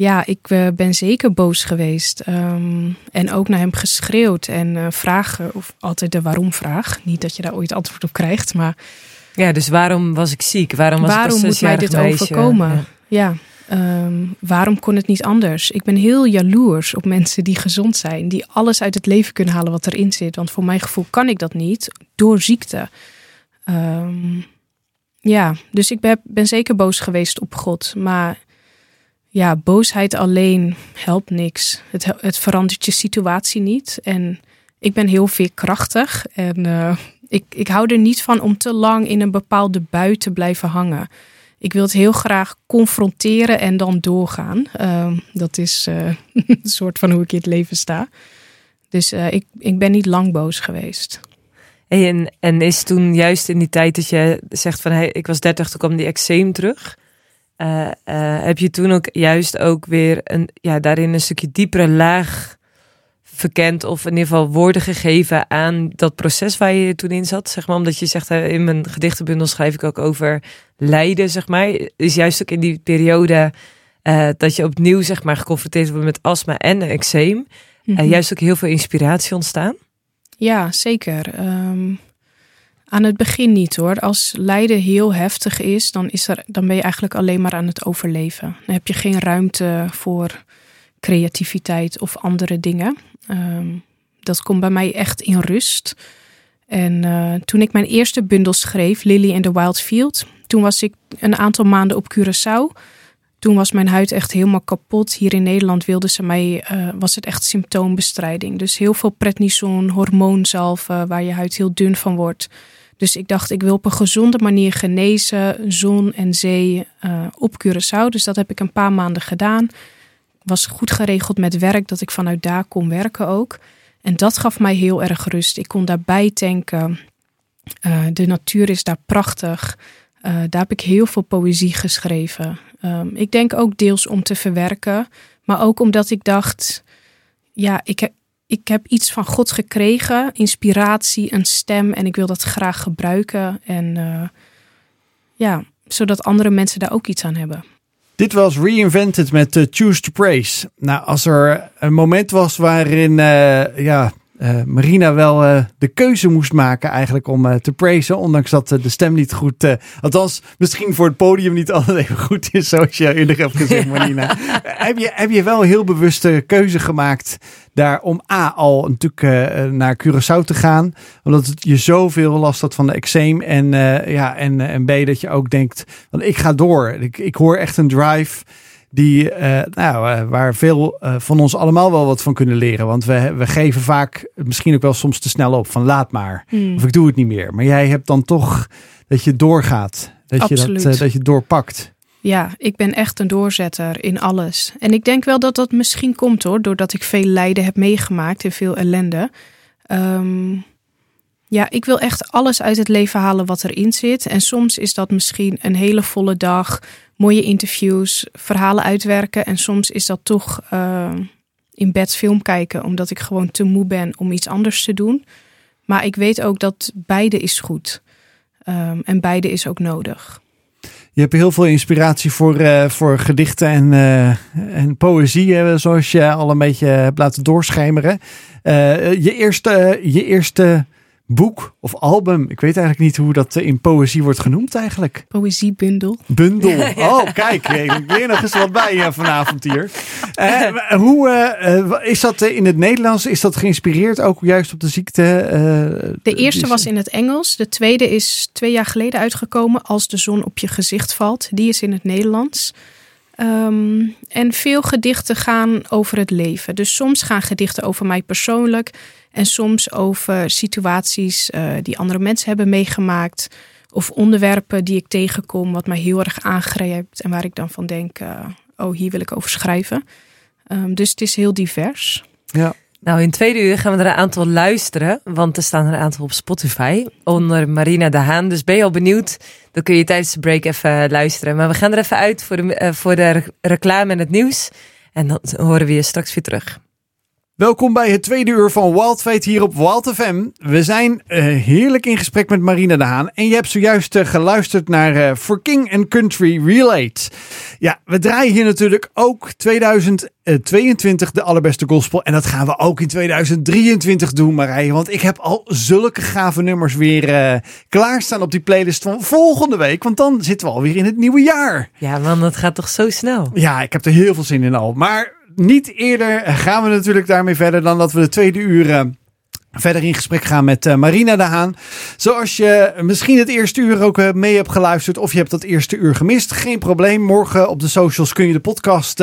Ja, ik uh, ben zeker boos geweest. Um, en ook naar hem geschreeuwd en uh, vragen, of altijd de waarom-vraag. Niet dat je daar ooit antwoord op krijgt, maar. Ja, dus waarom was ik ziek? Waarom was waarom moet mij dit meisje? overkomen? Ja, ja um, waarom kon het niet anders? Ik ben heel jaloers op mensen die gezond zijn, die alles uit het leven kunnen halen wat erin zit. Want voor mijn gevoel kan ik dat niet door ziekte. Um, ja, dus ik ben, ben zeker boos geweest op God, maar ja, boosheid alleen helpt niks. Het, het verandert je situatie niet. En ik ben heel veerkrachtig. En uh, ik, ik hou er niet van om te lang in een bepaalde bui te blijven hangen. Ik wil het heel graag confronteren en dan doorgaan. Uh, dat is uh, een soort van hoe ik in het leven sta. Dus ik, ik ben niet lang boos geweest. En, en is toen juist in die tijd dat je zegt van hey, ik was 30, toen kwam die eczeem terug. Uh, uh, heb je toen ook juist ook weer een, ja, daarin een stukje diepere laag verkend of in ieder geval woorden gegeven aan dat proces waar je toen in zat, zeg maar, omdat je zegt in mijn gedichtenbundel schrijf ik ook over lijden, zeg maar, is juist ook in die periode uh, dat je opnieuw zeg maar geconfronteerd wordt met astma en eczeem, mm -hmm. juist ook heel veel inspiratie ontstaan. Ja, zeker. Um, aan het begin niet hoor. Als lijden heel heftig is, dan, is er, dan ben je eigenlijk alleen maar aan het overleven. Dan heb je geen ruimte voor creativiteit of andere dingen. Um, dat komt bij mij echt in rust. En uh, toen ik mijn eerste bundel schreef, Lily in the Wild Field, toen was ik een aantal maanden op Curaçao. Toen was mijn huid echt helemaal kapot. Hier in Nederland wilden ze mij, uh, was het echt symptoombestrijding. Dus heel veel prednison, hormoonzalven, waar je huid heel dun van wordt. Dus ik dacht, ik wil op een gezonde manier genezen, zon en zee uh, op Curaçao. Dus dat heb ik een paar maanden gedaan. Was goed geregeld met werk, dat ik vanuit daar kon werken ook. En dat gaf mij heel erg rust. Ik kon daarbij tanken. Uh, de natuur is daar prachtig. Uh, daar heb ik heel veel poëzie geschreven. Um, ik denk ook deels om te verwerken, maar ook omdat ik dacht: ja, ik ik heb iets van God gekregen, inspiratie, een stem en ik wil dat graag gebruiken. En uh, ja, zodat andere mensen daar ook iets aan hebben. Dit was Reinvented met uh, Choose to Praise. Nou, als er een moment was waarin uh, ja, uh, Marina wel uh, de keuze moest maken eigenlijk om uh, te praisen. Ondanks dat de stem niet goed, althans misschien voor het podium niet altijd even goed is. Zoals je eerder hebt gezegd Marina. heb, je, heb je wel heel bewuste keuze gemaakt daar om A al natuurlijk naar Curaçao te gaan. Omdat het je zoveel last had van de eczeem. En, ja, en, en B dat je ook denkt, want ik ga door. Ik, ik hoor echt een drive die, uh, nou, uh, waar veel uh, van ons allemaal wel wat van kunnen leren. Want we, we geven vaak misschien ook wel soms te snel op van laat maar. Hmm. Of ik doe het niet meer. Maar jij hebt dan toch dat je doorgaat. Dat Absoluut. je dat, dat je doorpakt. Ja, ik ben echt een doorzetter in alles. En ik denk wel dat dat misschien komt hoor, doordat ik veel lijden heb meegemaakt en veel ellende. Um, ja, ik wil echt alles uit het leven halen wat erin zit. En soms is dat misschien een hele volle dag, mooie interviews, verhalen uitwerken. En soms is dat toch uh, in bed film kijken, omdat ik gewoon te moe ben om iets anders te doen. Maar ik weet ook dat beide is goed. Um, en beide is ook nodig. Je hebt heel veel inspiratie voor, uh, voor gedichten en, uh, en poëzie, zoals je al een beetje hebt laten doorschemeren. Je eerste, je eerste boek of album. Ik weet eigenlijk niet hoe dat in poëzie wordt genoemd eigenlijk. Poëziebundel. Bundel. Oh, kijk. Ik leer nog eens wat bij uh, vanavond hier. Uh, hoe uh, is dat in het Nederlands? Is dat geïnspireerd ook juist op de ziekte? de eerste was in het Engels. De tweede is twee jaar geleden uitgekomen. Als de zon op je gezicht valt. Die is in het Nederlands. Um, en veel gedichten gaan over het leven. Dus soms gaan gedichten over mij persoonlijk. En soms over situaties uh, die andere mensen hebben meegemaakt. Of onderwerpen die ik tegenkom, wat mij heel erg aangrijpt. En waar ik dan van denk: uh, oh, hier wil ik over schrijven. Um, dus het is heel divers. Ja. Nou, in tweede uur gaan we er een aantal luisteren, want er staan er een aantal op Spotify onder Marina de Haan. Dus ben je al benieuwd, dan kun je tijdens de break even luisteren. Maar we gaan er even uit voor de, uh, voor de reclame en het nieuws. En dan horen we je straks weer terug. Welkom bij het tweede uur van Wild Fate hier op Wild FM. We zijn uh, heerlijk in gesprek met Marina de Haan. En je hebt zojuist uh, geluisterd naar uh, For King and Country Relate. Ja, we draaien hier natuurlijk ook 2022 de allerbeste gospel. En dat gaan we ook in 2023 doen, Marije. Want ik heb al zulke gave nummers weer klaarstaan op die playlist van volgende week. Want dan zitten we alweer in het nieuwe jaar. Ja, man, dat gaat toch zo snel? Ja, ik heb er heel veel zin in al. Maar niet eerder gaan we natuurlijk daarmee verder dan dat we de tweede uur uh, verder in gesprek gaan met uh, Marina de Haan. Zoals je misschien het eerste uur ook uh, mee hebt geluisterd of je hebt dat eerste uur gemist. Geen probleem. Morgen op de socials kun je de podcast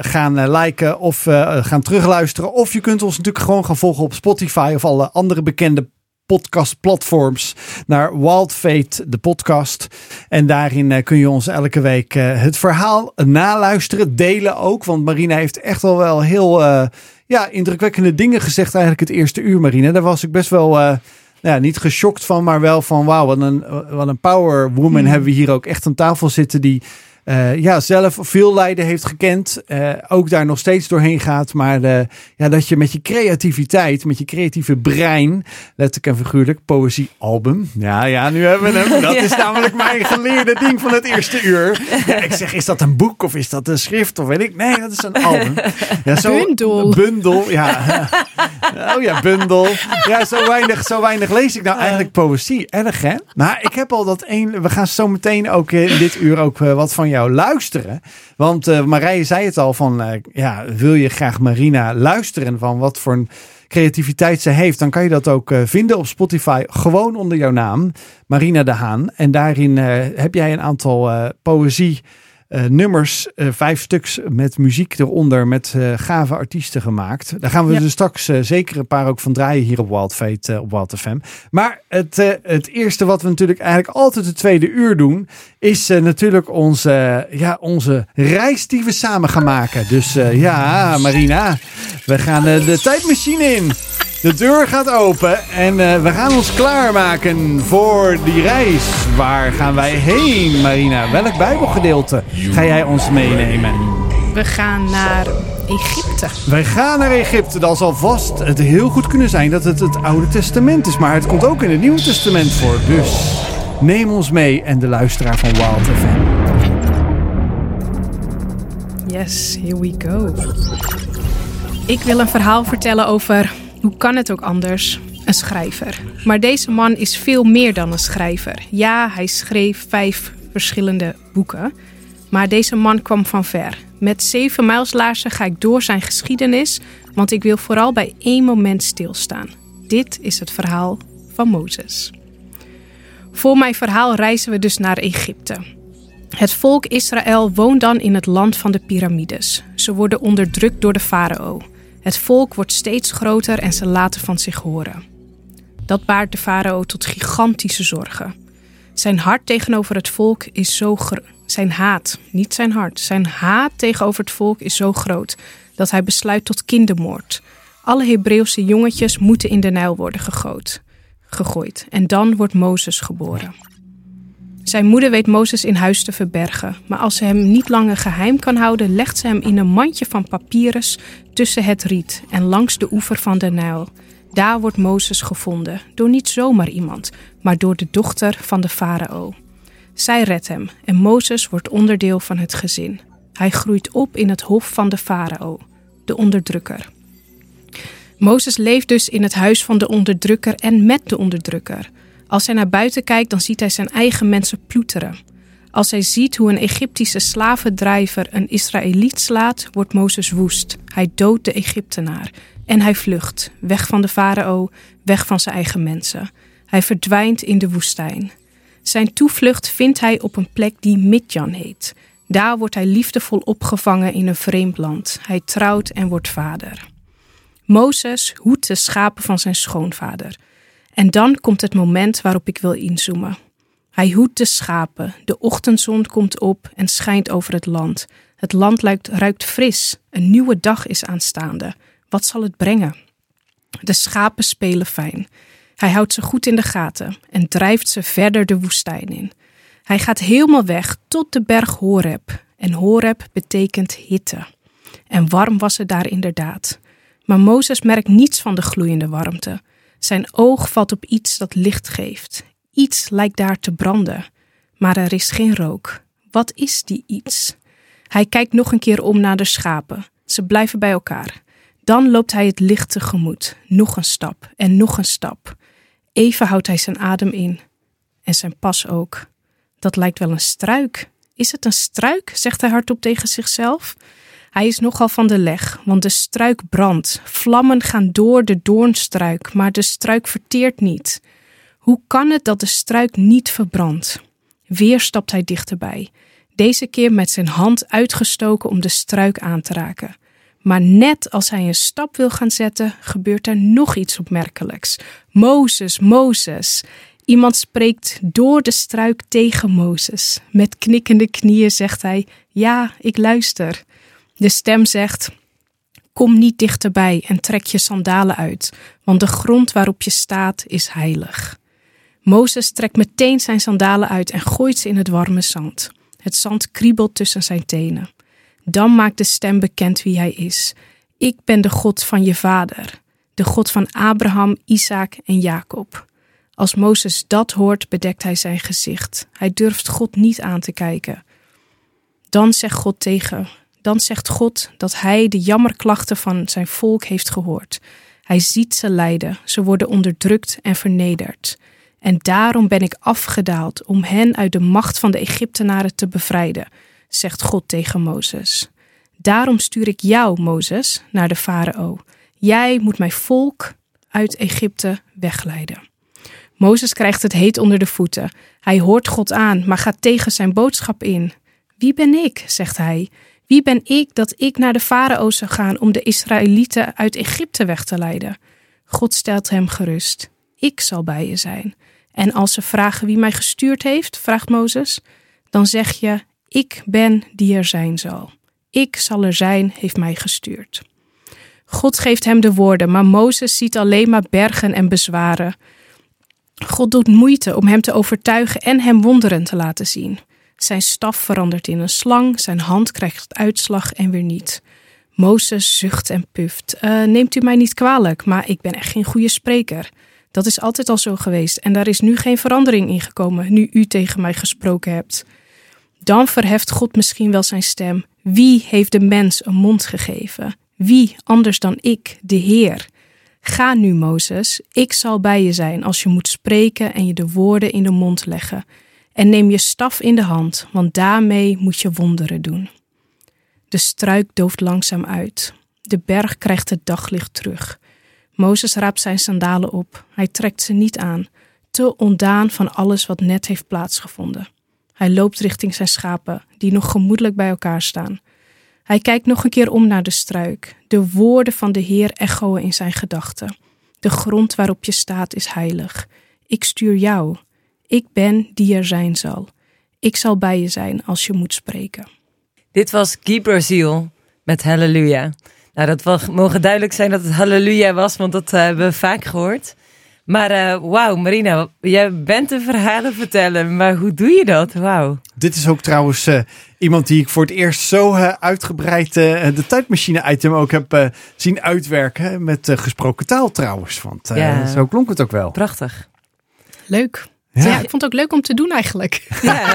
gaan liken of gaan terugluisteren. Of je kunt ons natuurlijk gewoon gaan volgen op Spotify of alle andere bekende podcastplatforms naar Wild Fate, de podcast. En daarin uh, kun je ons elke week uh, het verhaal naluisteren, delen ook. Want Marina heeft echt al wel heel uh, ja, indrukwekkende dingen gezegd eigenlijk het eerste uur, Marina. Daar was ik best wel... nou ja, niet geschokt van, maar wel van wauw, wat een, wat een power woman mm. hebben we hier ook echt aan tafel zitten die uh, ja, zelf veel lijden heeft gekend. Uh, ook daar nog steeds doorheen gaat. Maar de, ja, dat je met je creativiteit, met je creatieve brein, letterlijk en figuurlijk, poëziealbum. Ja, ja, nu hebben we hem. Dat ja. is namelijk mijn geleerde ding van het eerste uur. Ja, ik zeg, is dat een boek of is dat een schrift of weet ik? Nee, dat is een album. Ja, zo, bundel. Bundel, ja. Oh ja, bundel. Ja, zo weinig, zo weinig lees ik nou eigenlijk poëzie. Erg, hè? Maar ik heb al dat één... We gaan zo meteen ook in dit uur ook wat van jou luisteren. Want uh, Marije zei het al van, uh, ja, wil je graag Marina luisteren van wat voor een creativiteit ze heeft, dan kan je dat ook vinden op Spotify. Gewoon onder jouw naam, Marina de Haan. En daarin heb jij een aantal poëzie uh, nummers, uh, vijf stuks met muziek eronder, met uh, gave artiesten gemaakt. Daar gaan we ja. dus straks zeker een paar ook van draaien hier op Wild Fate, op Wild FM. Maar het, het eerste wat we natuurlijk eigenlijk altijd de tweede uur doen, is natuurlijk onze, ja, onze reis die we samen gaan maken. Dus ja, Marina, we gaan de tijdmachine in. De deur gaat open en uh, we gaan ons klaarmaken voor die reis. Waar gaan wij heen, Marina? Welk Bijbelgedeelte ga jij ons meenemen? We gaan naar Egypte. Wij gaan naar Egypte. Dat zal vast het heel goed kunnen zijn dat het het Oude Testament is. Maar het komt ook in het Nieuwe Testament voor. Dus neem ons mee en de luisteraar van Wild FM. Yes, here we go. Ik wil een verhaal vertellen over hoe kan het ook anders? Een schrijver. Maar deze man is veel meer dan een schrijver. Ja, hij schreef vijf verschillende boeken. Maar deze man kwam van ver. Met zeven mijlslaarzen ga ik door zijn geschiedenis, want ik wil vooral bij één moment stilstaan. Dit is het verhaal van Mozes. Voor mijn verhaal reizen we dus naar Egypte. Het volk Israël woont dan in het land van de piramides. Ze worden onderdrukt door de farao. Het volk wordt steeds groter en ze laten van zich horen. Dat baart de farao tot gigantische zorgen. Zijn hart tegenover het volk is zo groot. Zijn haat, niet zijn hart, zijn haat tegenover het volk is zo groot dat hij besluit tot kindermoord. Alle Hebreeuwse jongetjes moeten in de Nijl worden gegooid. gegooid. En dan wordt Mozes geboren. Zijn moeder weet Mozes in huis te verbergen, maar als ze hem niet langer geheim kan houden, legt ze hem in een mandje van papyrus tussen het riet en langs de oever van de Nijl. Daar wordt Mozes gevonden, door niet zomaar iemand, maar door de dochter van de farao. Zij redt hem en Mozes wordt onderdeel van het gezin. Hij groeit op in het hof van de farao, de onderdrukker. Mozes leeft dus in het huis van de onderdrukker en met de onderdrukker. Als hij naar buiten kijkt, dan ziet hij zijn eigen mensen ploeteren. Als hij ziet hoe een Egyptische slavendrijver een Israëliet slaat, wordt Mozes woest. Hij doodt de Egyptenaar en hij vlucht, weg van de farao, weg van zijn eigen mensen. Hij verdwijnt in de woestijn. Zijn toevlucht vindt hij op een plek die Midjan heet. Daar wordt hij liefdevol opgevangen in een vreemd land. Hij trouwt en wordt vader. Mozes hoedt de schapen van zijn schoonvader. En dan komt het moment waarop ik wil inzoomen. Hij hoedt de schapen, de ochtendzon komt op en schijnt over het land. Het land ruikt, ruikt fris, een nieuwe dag is aanstaande. Wat zal het brengen? De schapen spelen fijn. Hij houdt ze goed in de gaten en drijft ze verder de woestijn in. Hij gaat helemaal weg tot de berg Horeb. En Horeb betekent hitte. En warm was het daar inderdaad. Maar Mozes merkt niets van de gloeiende warmte. Zijn oog valt op iets dat licht geeft. Iets lijkt daar te branden. Maar er is geen rook. Wat is die iets? Hij kijkt nog een keer om naar de schapen. Ze blijven bij elkaar. Dan loopt hij het licht tegemoet. Nog een stap en nog een stap. Even houdt hij zijn adem in. En zijn pas ook. Dat lijkt wel een struik. Is het een struik? zegt hij hardop tegen zichzelf. Hij is nogal van de leg, want de struik brandt. Vlammen gaan door de doornstruik, maar de struik verteert niet. Hoe kan het dat de struik niet verbrandt? Weer stapt hij dichterbij, deze keer met zijn hand uitgestoken om de struik aan te raken. Maar net als hij een stap wil gaan zetten, gebeurt er nog iets opmerkelijks. Mozes, Mozes. Iemand spreekt door de struik tegen Mozes. Met knikkende knieën zegt hij: Ja, ik luister. De stem zegt: Kom niet dichterbij en trek je sandalen uit, want de grond waarop je staat is heilig. Mozes trekt meteen zijn sandalen uit en gooit ze in het warme zand. Het zand kriebelt tussen zijn tenen. Dan maakt de stem bekend wie hij is. Ik ben de God van je vader, de God van Abraham, Isaac en Jacob. Als Mozes dat hoort, bedekt hij zijn gezicht. Hij durft God niet aan te kijken. Dan zegt God tegen dan zegt God dat hij de jammerklachten van zijn volk heeft gehoord. Hij ziet ze lijden, ze worden onderdrukt en vernederd. En daarom ben ik afgedaald om hen uit de macht van de Egyptenaren te bevrijden, zegt God tegen Mozes. Daarom stuur ik jou, Mozes, naar de farao. Jij moet mijn volk uit Egypte wegleiden. Mozes krijgt het heet onder de voeten. Hij hoort God aan, maar gaat tegen zijn boodschap in. Wie ben ik, zegt hij. Wie ben ik dat ik naar de farao zou gaan om de Israëlieten uit Egypte weg te leiden? God stelt hem gerust. Ik zal bij je zijn. En als ze vragen wie mij gestuurd heeft, vraagt Mozes, dan zeg je: Ik ben die er zijn zal. Ik zal er zijn, heeft mij gestuurd. God geeft hem de woorden, maar Mozes ziet alleen maar bergen en bezwaren. God doet moeite om hem te overtuigen en hem wonderen te laten zien. Zijn staf verandert in een slang, zijn hand krijgt uitslag en weer niet. Mozes zucht en puft. Uh, neemt u mij niet kwalijk, maar ik ben echt geen goede spreker. Dat is altijd al zo geweest en daar is nu geen verandering in gekomen nu u tegen mij gesproken hebt. Dan verheft God misschien wel zijn stem. Wie heeft de mens een mond gegeven? Wie anders dan ik, de Heer? Ga nu, Mozes, ik zal bij je zijn als je moet spreken en je de woorden in de mond leggen. En neem je staf in de hand, want daarmee moet je wonderen doen. De struik dooft langzaam uit. De berg krijgt het daglicht terug. Mozes raapt zijn sandalen op. Hij trekt ze niet aan, te ontdaan van alles wat net heeft plaatsgevonden. Hij loopt richting zijn schapen, die nog gemoedelijk bij elkaar staan. Hij kijkt nog een keer om naar de struik. De woorden van de Heer echoen in zijn gedachten. De grond waarop je staat is heilig. Ik stuur jou. Ik ben die er zijn zal. Ik zal bij je zijn als je moet spreken. Dit was Guy Brazil met Halleluja. Nou, dat mogen duidelijk zijn dat het Halleluja was, want dat eh, hebben we vaak gehoord. Maar uh, wauw, Marina, jij bent de verhalen vertellen, maar hoe doe je dat? Wauw. Dit is ook trouwens uh, iemand die ik voor het eerst zo uh, uitgebreid de tijdmachine-item ook heb zien uitwerken. Met gesproken taal trouwens, want ja. zo klonk het ook wel. Prachtig. Leuk. Ja. ik vond het ook leuk om te doen eigenlijk. Ja.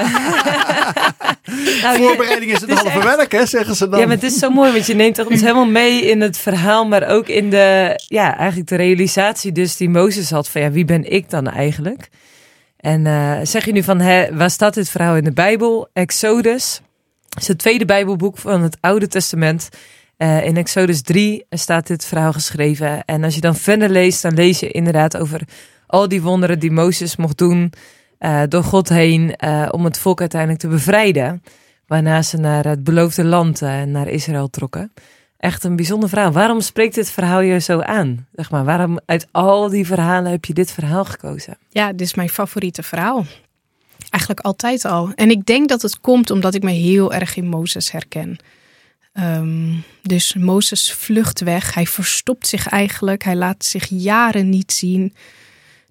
nou, Voorbereiding is het, halve werk, hè, zeggen ze dan. Ja, maar het is zo mooi, want je neemt ons helemaal mee in het verhaal, maar ook in de, ja, eigenlijk de realisatie dus die Mozes had van, ja, wie ben ik dan eigenlijk? En uh, zeg je nu van, hè, waar staat dit verhaal in de Bijbel? Exodus is het tweede Bijbelboek van het Oude Testament. Uh, in Exodus 3 staat dit verhaal geschreven. En als je dan verder leest, dan lees je inderdaad over al die wonderen die Mozes mocht doen uh, door God heen uh, om het volk uiteindelijk te bevrijden. Waarna ze naar het beloofde land, uh, naar Israël trokken. Echt een bijzonder verhaal. Waarom spreekt dit verhaal je zo aan? Zeg maar, waarom uit al die verhalen heb je dit verhaal gekozen? Ja, dit is mijn favoriete verhaal. Eigenlijk altijd al. En ik denk dat het komt omdat ik me heel erg in Mozes herken. Um, dus Mozes vlucht weg. Hij verstopt zich eigenlijk. Hij laat zich jaren niet zien.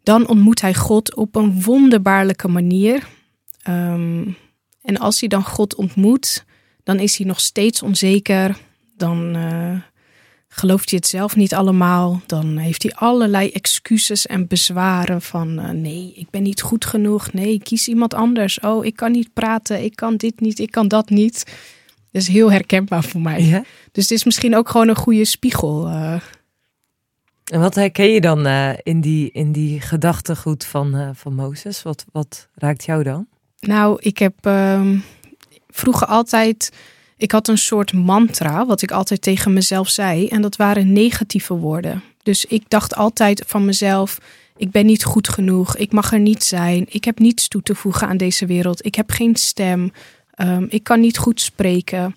Dan ontmoet hij God op een wonderbaarlijke manier. Ehm, en als hij dan God ontmoet, dan is hij nog steeds onzeker. Dan uh, gelooft hij het zelf niet allemaal. Dan heeft hij allerlei excuses en bezwaren van uh, nee, ik ben niet goed genoeg. Nee, kies iemand anders. Oh, ik kan niet praten. Ik kan dit niet. Ik kan dat niet. Dat is heel herkenbaar voor mij. Ja? Dus het is misschien ook gewoon een goede spiegel. Uh, en wat herken je dan uh, in, die, in die gedachtegoed van, uh, van Mozes? Wat, wat raakt jou dan? Nou, ik heb uh, vroeger altijd. Ik had een soort mantra, wat ik altijd tegen mezelf zei. En dat waren negatieve woorden. Dus ik dacht altijd van mezelf: ik ben niet goed genoeg. Ik mag er niet zijn. Ik heb niets toe te voegen aan deze wereld. Ik heb geen stem. Um, ik kan niet goed spreken.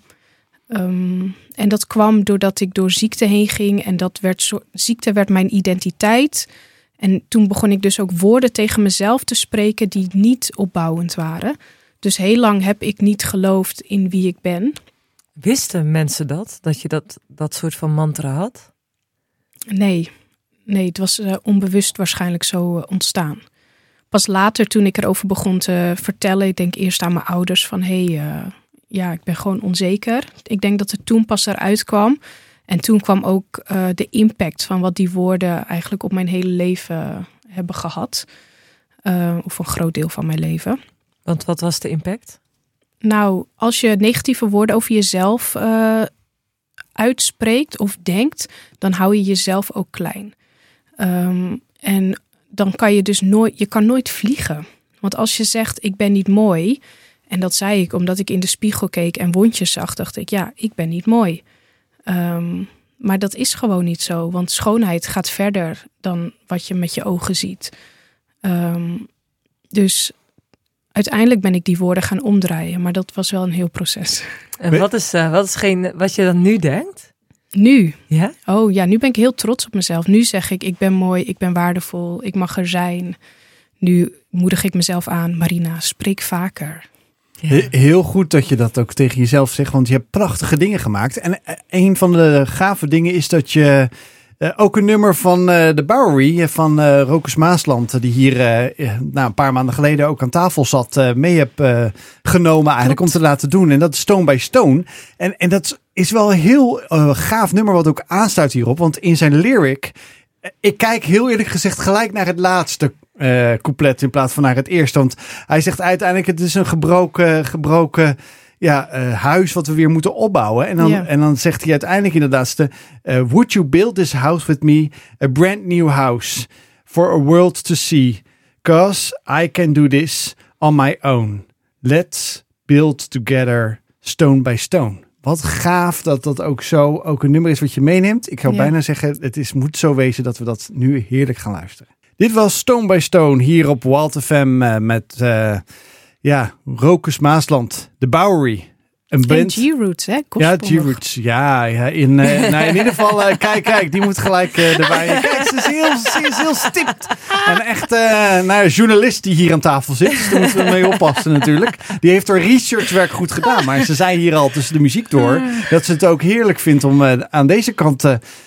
Um, en dat kwam doordat ik door ziekte heen ging en dat werd zo, ziekte werd mijn identiteit. En toen begon ik dus ook woorden tegen mezelf te spreken die niet opbouwend waren. Dus heel lang heb ik niet geloofd in wie ik ben. Wisten mensen dat? Dat je dat, dat soort van mantra had? Nee, nee het was uh, onbewust waarschijnlijk zo uh, ontstaan. Pas later, toen ik erover begon te vertellen, ik denk eerst aan mijn ouders van hé, hey, uh, ja, ik ben gewoon onzeker. Ik denk dat het toen pas eruit kwam. En toen kwam ook uh, de impact van wat die woorden eigenlijk op mijn hele leven hebben gehad. Uh, of een groot deel van mijn leven. Want wat was de impact? Nou, als je negatieve woorden over jezelf uh, uitspreekt of denkt, dan hou je jezelf ook klein. Um, en dan kan je dus nooit, je kan nooit vliegen. Want als je zegt ik ben niet mooi, en dat zei ik omdat ik in de spiegel keek en wondjes zag, dacht ik, ja, ik ben niet mooi. Um, maar dat is gewoon niet zo, want schoonheid gaat verder dan wat je met je ogen ziet. Ehm, dus uiteindelijk ben ik die woorden gaan omdraaien, maar dat was wel een heel proces. En wat is, uh, wat is geen, wat je dan nu denkt? Nu? Ja? Oh ja, nu ben ik heel trots op mezelf. Nu zeg ik, ik ben mooi, ik ben waardevol, ik mag er zijn. Nu moedig ik mezelf aan, Marina, spreek vaker. Heel goed dat je dat ook tegen jezelf zegt, want je hebt prachtige dingen gemaakt. En eh, een van de gave dingen is dat je uh, ook een nummer van uh, de Bowery van uh, Rokus Maasland, die hier nou, een paar maanden geleden ook aan tafel zat, mee heb genomen eigenlijk om te laten doen. En dat is Stone by Stone. En, en dat is wel een heel gaaf nummer wat ook aansluit hierop, want in zijn lyric, ik kijk heel eerlijk gezegd gelijk naar het laatste couplet in plaats van naar het eerste. Want hij zegt uiteindelijk het is een gebroken, gebroken ja, uh, huis wat we weer moeten opbouwen. En dan, en dan zegt hij uiteindelijk inderdaad, uh, would you build this house with me? A brand new house for a world to see. Cause I can do this on my own. Let's build together stone by stone. Wat gaaf dat dat ook zo ook een nummer is wat je meeneemt. Ik zou bijna zeggen, het is, moet zo wezen dat we dat nu heerlijk gaan luisteren. Dit was Stone by Stone hier op Wild FM eh, met eh, ja, Rokus Maasland, de Bowery. Een En band. G-Roots, hè? Ja. G-Roots. Ja, ja in, eh, nou, in ieder geval, kijk, kijk, die moet gelijk erbij. Kijk, ze is heel, ze is heel stipt. En echt, nou, een journalist die hier aan tafel zit, dus daar moeten we mee oppassen natuurlijk. Die heeft haar researchwerk goed gedaan. Maar ze zei hier al tussen de muziek door dat ze het ook heerlijk vindt om aan deze kant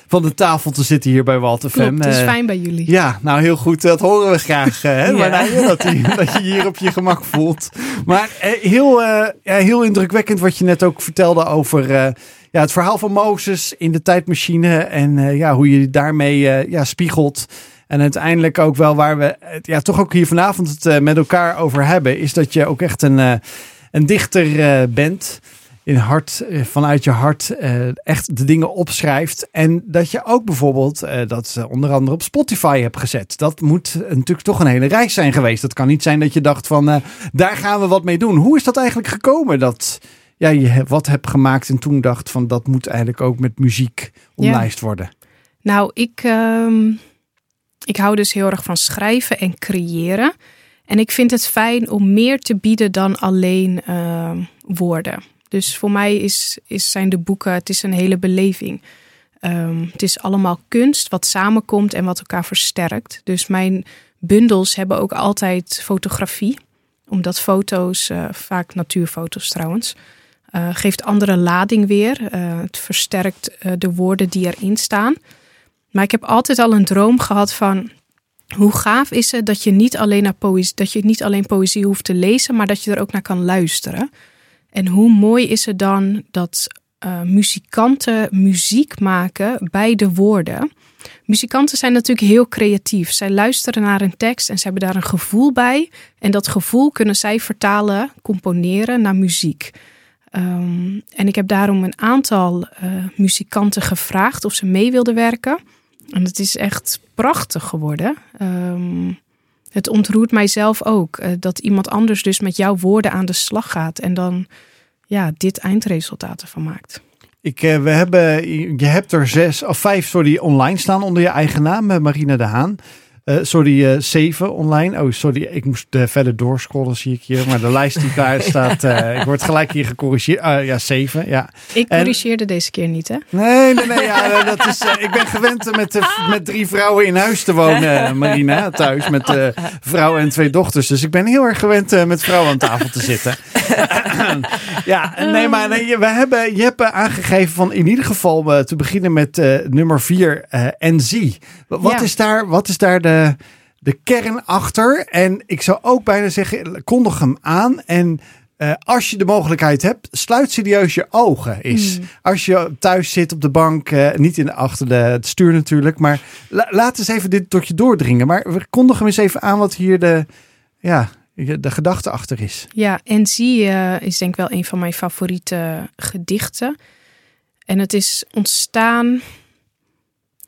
van de tafel te zitten hier bij Walter Klopt, FM. het is Eh, fijn bij jullie. ja, nou heel goed. Dat horen we graag. eh, Hè? Ja. Maar nou, dat, je, dat je hier op je gemak voelt. Maar eh, heel, ja, heel indrukwekkend wat je net ook vertelde over ja, het verhaal van Mozes in de tijdmachine. En ja, hoe je daarmee ja, spiegelt. En uiteindelijk ook wel waar we het ja, toch ook hier vanavond het met elkaar over hebben. Is dat je ook echt een, een dichter bent in hart, eh, vanuit je hart eh, echt de dingen opschrijft. En dat je ook bijvoorbeeld eh, dat onder andere op Spotify hebt gezet. Dat moet natuurlijk toch een hele reis zijn geweest. Dat kan niet zijn dat je dacht van daar gaan we wat mee doen. Hoe is dat eigenlijk gekomen dat ja, je wat hebt gemaakt en toen dacht van dat moet eigenlijk ook met muziek omlijst worden? Nou, ik, ehm, ik hou dus heel erg van schrijven en creëren. En ik vind het fijn om meer te bieden dan alleen ehm, woorden. Dus voor mij is, is, zijn de boeken, het is een hele beleving. Ehm, het is allemaal kunst wat samenkomt en wat elkaar versterkt. Dus mijn bundels hebben ook altijd fotografie. Omdat foto's, eh, vaak natuurfoto's trouwens, eh, geeft andere lading weer. Eh, het versterkt de woorden die erin staan. Maar ik heb altijd al een droom gehad van hoe gaaf is het dat je niet alleen naar poëzie, dat je niet alleen poëzie hoeft te lezen, maar dat je er ook naar kan luisteren. En hoe mooi is het dan dat eh, muzikanten muziek maken bij de woorden. Muzikanten zijn natuurlijk heel creatief. Zij luisteren naar een tekst en ze hebben daar een gevoel bij. En dat gevoel kunnen zij vertalen, componeren naar muziek. Ehm, en ik heb daarom een aantal eh, muzikanten gevraagd of ze mee wilden werken. En het is echt prachtig geworden. Ehm, het ontroert mijzelf ook eh, dat iemand anders dus met jouw woorden aan de slag gaat en dan ja, dit eindresultaat ervan maakt. Ik, eh, we hebben, je hebt er zes of vijf sorry, online staan onder je eigen naam, eh, Marina de Haan. Eh, sorry, eh, zeven online. Oh, sorry, ik moest eh, verder doorscrollen, zie ik hier. Maar de lijst die daar staat, eh, ik word gelijk hier gecorrigeerd. Ah, ja, zeven, ja. Ik En- corrigeerde deze keer niet, hè? Nee, nee, nee. Ja, eh, dat is, eh, ik ben gewend eh, met, eh, met drie vrouwen in huis te wonen, eh, Marina. Thuis met eh vrouw en twee dochters. Dus ik ben heel erg gewend eh, met vrouwen aan tafel te zitten. ja, nee, maar nee, je- we hebben, je hebt eh, aangegeven van in ieder geval eh, te beginnen met eh, nummer vier, eh en zie. Wat, Ja. is daar, wat is daar de, de kern achter? En ik zou ook bijna zeggen, kondig hem aan en... eh, als je de mogelijkheid hebt, sluit serieus je ogen. Is. Als je thuis zit op de bank, eh, niet in, achter de, het stuur natuurlijk, maar la- laat eens even dit tot je doordringen. Maar we kondig hem eens even aan wat hier de, ja, de gedachte achter is. Ja, en zie eh, is denk ik wel een van mijn favoriete gedichten. En het is ontstaan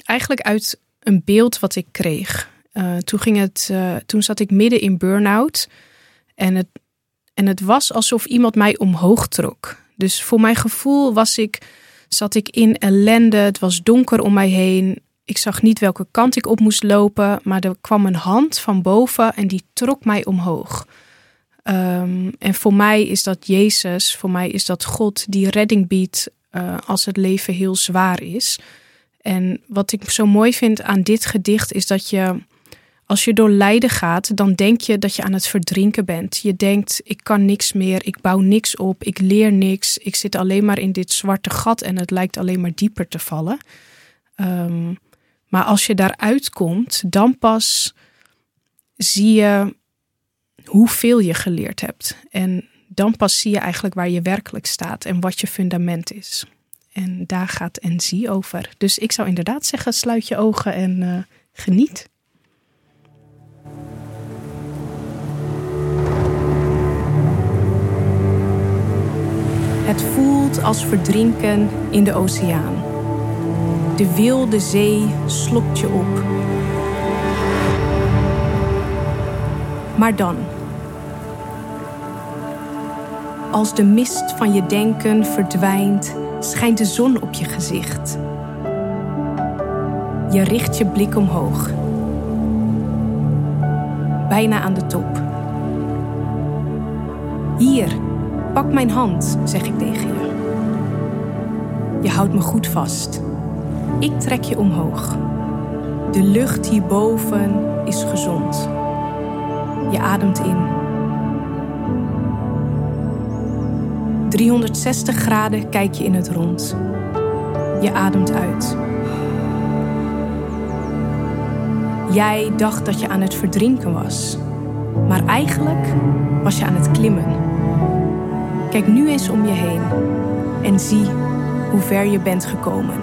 eigenlijk uit een beeld wat ik kreeg. Eh, toen, ging het, eh, toen zat ik midden in burn-out. En het, en het was alsof iemand mij omhoog trok. Dus voor mijn gevoel was ik zat ik in ellende. Het was donker om mij heen. Ik zag niet welke kant ik op moest lopen, maar er kwam een hand van boven en die trok mij omhoog. Ehm, en voor mij is dat Jezus, voor mij is dat God die redding biedt uh, als het leven heel zwaar is. En wat ik zo mooi vind aan dit gedicht is dat je, als je door lijden gaat, dan denk je dat je aan het verdrinken bent. Je denkt, ik kan niks meer, ik bouw niks op, ik leer niks, ik zit alleen maar in dit zwarte gat en het lijkt alleen maar dieper te vallen. Um, maar als je daaruit komt, dan pas zie je hoeveel je geleerd hebt. En dan pas zie je eigenlijk waar je werkelijk staat en wat je fundament is. En daar gaat en zie over. Dus ik zou inderdaad zeggen, sluit je ogen en uh, geniet. Het voelt als verdrinken in de oceaan. De wilde zee slokt je op. Maar dan. Als de mist van je denken verdwijnt, schijnt de zon op je gezicht. Je richt je blik omhoog. Bijna aan de top. Hier, pak mijn hand, zeg ik tegen je. Je houdt me goed vast. Ik trek je omhoog. De lucht hierboven is gezond. Je ademt in. 360 graden kijk je in het rond. Je ademt uit. Jij dacht dat je aan het verdrinken was, maar eigenlijk was je aan het klimmen. Kijk nu eens om je heen en zie hoe ver je bent gekomen.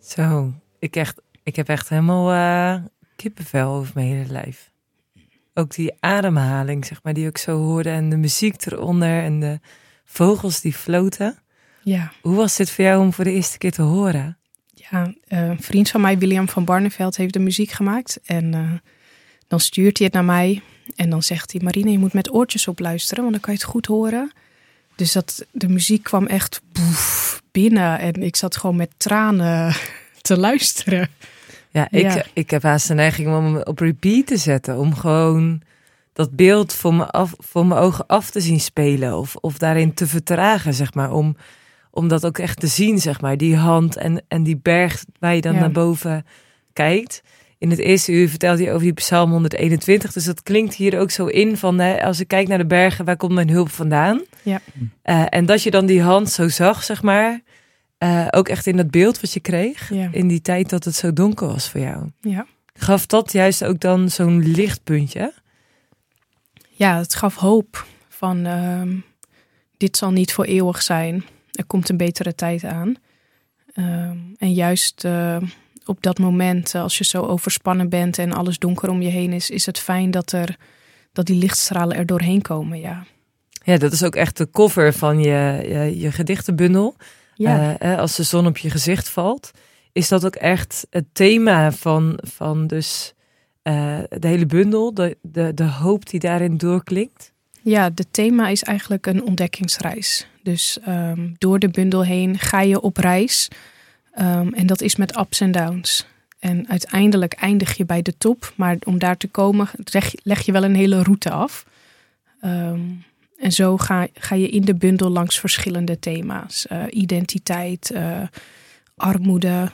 Zo, ik, echt, ik heb echt helemaal uh, kippenvel over mijn hele lijf. Ook die ademhaling, zeg maar, die ik zo hoorde. En de muziek eronder en de vogels die floten. Ja. Hoe was dit voor jou om voor de eerste keer te horen? Ja, uh, een vriend van mij, William van Barneveld, heeft de muziek gemaakt. En uh, dan stuurt hij het naar mij. En dan zegt hij, Marine, je moet met oortjes op luisteren, want dan kan je het goed horen. Dus dat, de muziek kwam echt boef, binnen. En ik zat gewoon met tranen te luisteren. Ja, ik, ik heb haast de neiging om hem op repeat te zetten. Om gewoon dat beeld voor, me af, voor mijn ogen af te zien spelen. Of, of daarin te vertragen, zeg maar. Om, om dat ook echt te zien, zeg maar. Die hand en, en die berg waar je dan naar boven kijkt. In het eerste uur vertelt hij over die psalm 121. Dus dat klinkt hier ook zo in van... Hè, als ik kijk naar de bergen, waar komt mijn hulp vandaan? Ja. Uh, en dat je dan die hand zo zag, zeg maar... Uh, ook echt in dat beeld wat je kreeg. Ja. In die tijd dat het zo donker was voor jou. Ja. Gaf dat juist ook dan zo'n lichtpuntje? Ja, het gaf hoop. Van uh, dit zal niet voor eeuwig zijn. Er komt een betere tijd aan. Uh, en juist uh, op dat moment, als je zo overspannen bent en alles donker om je heen is, is het fijn dat, er, dat die lichtstralen er doorheen komen. Ja. ja, dat is ook echt de cover van je, je, je gedichtenbundel. Ja. Uh, als de zon op je gezicht valt, is dat ook echt het thema van, van dus uh, de hele bundel, de, de, de hoop die daarin doorklinkt? Ja, het thema is eigenlijk een ontdekkingsreis. Dus um, door de bundel heen ga je op reis. Um, en dat is met ups en downs. En uiteindelijk eindig je bij de top. Maar om daar te komen, leg, je wel een hele route af. Um, en zo ga, ga je in de bundel langs verschillende thema's. Uh, identiteit, uh, armoede,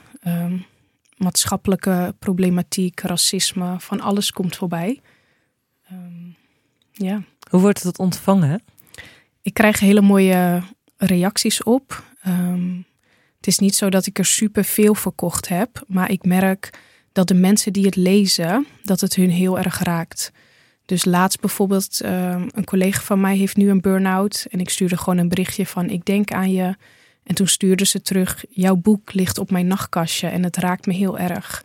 maatschappelijke problematiek, racisme. Van alles komt voorbij. Ja. Hoe wordt het ontvangen? Ik krijg hele mooie reacties op. Um, het is niet zo dat ik er super veel verkocht heb. Maar ik merk dat de mensen die het lezen, dat het hun heel erg raakt. Dus laatst bijvoorbeeld, uh, een collega van mij heeft nu een burn-out. En ik stuurde gewoon een berichtje van ik denk aan je. En toen stuurde ze terug, jouw boek ligt op mijn nachtkastje en het raakt me heel erg.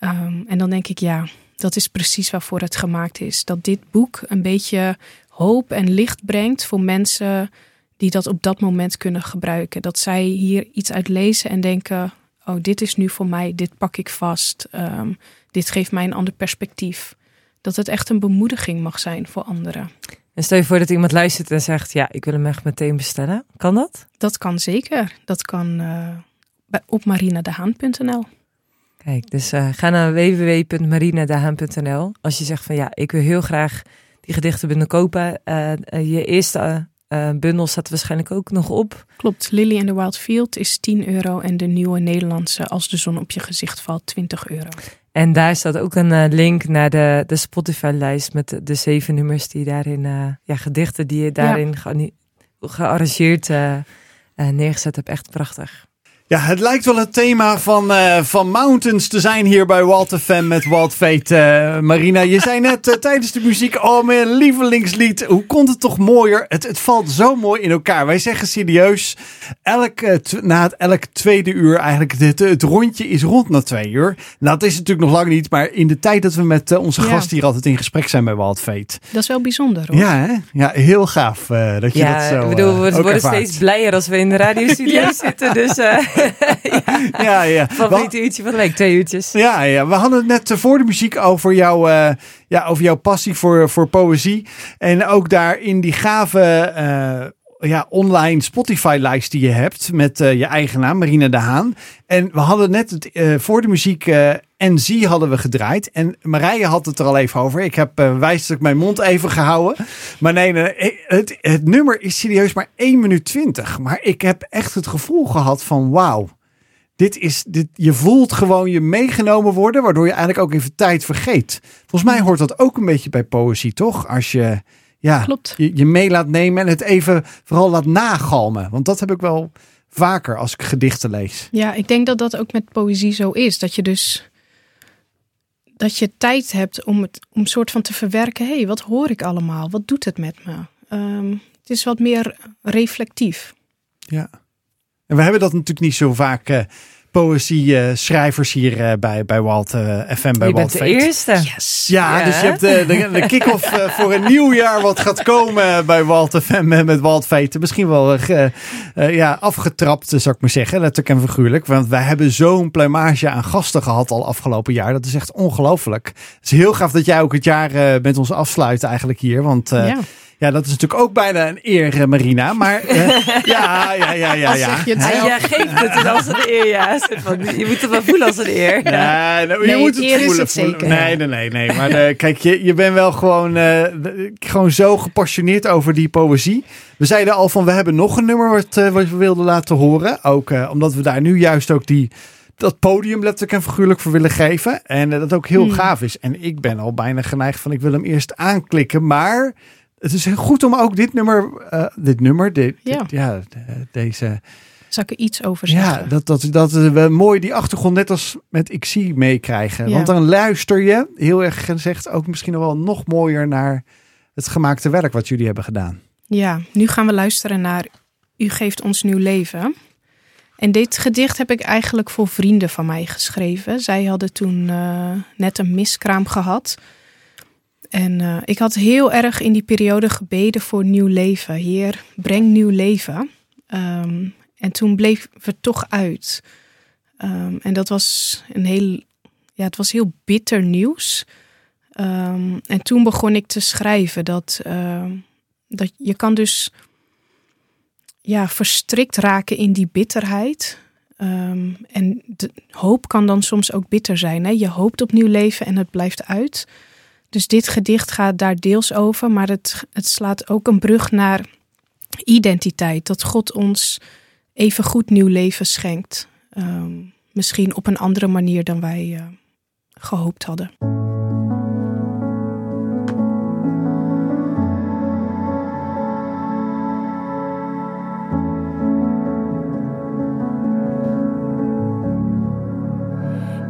Um, en dan denk ik, ja, dat is precies waarvoor het gemaakt is. Dat dit boek een beetje hoop en licht brengt voor mensen die dat op dat moment kunnen gebruiken. Dat zij hier iets uit lezen en denken, oh, dit is nu voor mij, dit pak ik vast. Um, dit geeft mij een ander perspectief dat het echt een bemoediging mag zijn voor anderen. En stel je voor dat iemand luistert en zegt, ja, ik wil hem echt meteen bestellen. Kan dat? Dat kan zeker. Dat kan uh, op marinadehaan.nl. Kijk, dus uh, ga naar www.marinadehaan.nl. Als je zegt van ja, ik wil heel graag die gedichtenbundel kopen. Uh, je eerste bundel staat waarschijnlijk ook nog op. Klopt, Lily in the Wild Field is 10 euro en de nieuwe Nederlandse Als de zon op je gezicht valt 20 euro. En daar staat ook een link naar de, de Spotify-lijst met de, zeven nummers die daarin, ja, gedichten die je daarin ja. gearrangeerd neergezet hebt. Echt prachtig. Ja, het lijkt wel het thema van, uh, van Mountains te zijn hier bij Walter Fan met Walt Fate. Uh, Marina, je zei net uh, tijdens de muziek, oh mijn lievelingslied, hoe komt het toch mooier? Het, het valt zo mooi in elkaar. Wij zeggen serieus, elk, na het, elk tweede uur eigenlijk, het, het rondje is rond na twee uur. Nou, dat is natuurlijk nog lang niet, maar in de tijd dat we met onze ja. gast hier altijd in gesprek zijn bij Walt Fate. Dat is wel bijzonder hoor. Ja, hè? ja heel gaaf dat je ja, dat zo ik bedoel, we worden ervaart. steeds blijer als we in de radiostudio ja. zitten, dus... ja, ja. ja. Favoriete uurtje van de week, twee uurtjes. Ja, ja. we hadden het net voor de muziek over, jou, uh, ja, over jouw passie voor, voor poëzie. En ook daar in die gave uh, ja, online Spotify-lijst die je hebt met uh, je eigen naam, Marina de Haan. En we hadden net het, voor de muziek NZ hadden we gedraaid. En Marije had het er al even over. Ik heb uh, wijselijk mijn mond even gehouden. Maar nee, nee het, het nummer is serieus maar 1 minuut 20. Maar ik heb echt het gevoel gehad van wauw dit is, dit, je voelt gewoon je meegenomen worden, waardoor je eigenlijk ook even tijd vergeet. Volgens mij hoort dat ook een beetje bij poëzie, toch? Als je ja, Klopt. Je, je mee laat nemen en het even vooral laat nagalmen. Want dat heb ik wel vaker als ik gedichten lees. Ja, ik denk dat dat ook met poëzie zo is. Dat je dus dat je tijd hebt om het om soort van te verwerken. Hé, hey, wat hoor ik allemaal? Wat doet het met me? Um, het is wat meer reflectief. Ja. En we hebben dat natuurlijk niet zo vaak uh, poëzie-schrijvers hier uh, bij, bij Walt uh, FM. Bij je Walt bent de eerste. Yes. Ja, ja, dus je hebt de, de, de kick-off voor een nieuw jaar wat gaat komen bij Walt FM met Walt Veten. Misschien wel ja, afgetrapt, zou ik maar zeggen. Letterlijk en figuurlijk. Want wij hebben zo'n pluimage aan gasten gehad al afgelopen jaar. Dat is echt ongelooflijk. Het is heel gaaf dat jij ook het jaar met ons afsluit eigenlijk hier. Want... ja. Ja, dat is natuurlijk ook bijna een eer, Marina. Maar uh, ja, ja, ja, ja. ja. Je, het ja, geeft het als een eer. Ja. Je moet het wel voelen als een eer. Nee, nou, je nee, moet het voelen. Het zeker. Nee, nee, nee, nee. Maar uh, kijk, je, je bent wel gewoon, uh, gewoon zo gepassioneerd over die poëzie. We zeiden al van, we hebben nog een nummer wat, wat we wilden laten horen. Ook omdat we daar nu juist ook die dat podium letterlijk en figuurlijk voor willen geven. En dat ook heel Hmm. gaaf is. En ik ben al bijna geneigd van, ik wil hem eerst aanklikken. Maar het is goed om ook dit nummer, uh, dit nummer, dit, Ja. dit- ja, de- deze, Zal ik er iets over zeggen? ja, dat, dat, dat we mooi die achtergrond net als met Ik zie meekrijgen. Ja. Want dan luister je, heel erg gezegd, ook misschien nog wel nog mooier naar het gemaakte werk wat jullie hebben gedaan. Ja, nu gaan we luisteren naar U geeft ons nieuw leven. En dit gedicht heb ik eigenlijk voor vrienden van mij geschreven. Zij hadden toen eh, net een miskraam gehad. En eh, ik had heel erg in die periode gebeden voor nieuw leven. Heer, breng nieuw leven. Ehm, en toen bleef het toch uit. Ehm, en dat was een heel, ja, het was heel bitter nieuws. Ehm, en toen begon ik te schrijven dat, dat je kan dus ja, verstrikt raken in die bitterheid. En de hoop kan dan soms ook bitter zijn. Hè? Je hoopt op nieuw leven en het blijft uit. Dus dit gedicht gaat daar deels over, maar het, het slaat ook een brug naar identiteit. Dat God ons even goed nieuw leven schenkt. Ehm, misschien op een andere manier dan wij eh, gehoopt hadden.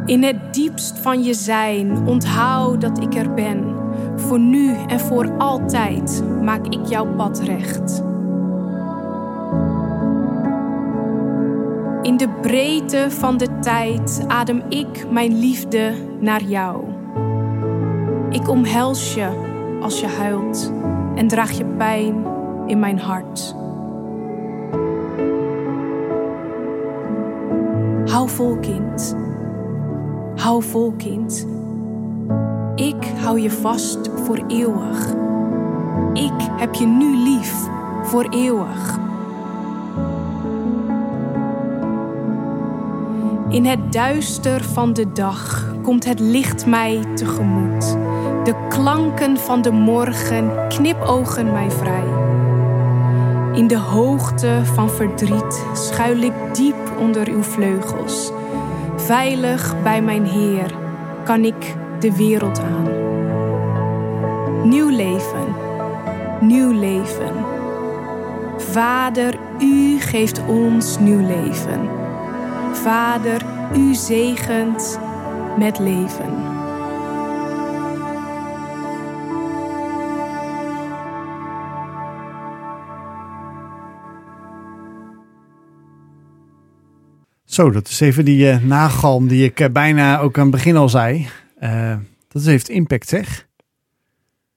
In het diepst van je zijn, onthoud dat ik er ben. Voor nu en voor altijd maak ik jouw pad recht. In de breedte van de tijd adem ik mijn liefde naar jou. Ik omhels je als je huilt en draag je pijn in mijn hart. Hou vol, kind. Hou vol, kind. Ik hou je vast voor eeuwig. Ik heb je nu lief, voor eeuwig. In het duister van de dag komt het licht mij tegemoet. De klanken van de morgen knipogen mij vrij. In de hoogte van verdriet schuil ik diep onder uw vleugels. Veilig bij mijn Heer kan ik de wereld aan. Nieuw leven, nieuw leven. Vader, u geeft ons nieuw leven. Vader, u zegent met leven. Zo, dat is even die uh, nagalm die ik uh, bijna ook aan het begin al zei. Uh, dat heeft impact, zeg.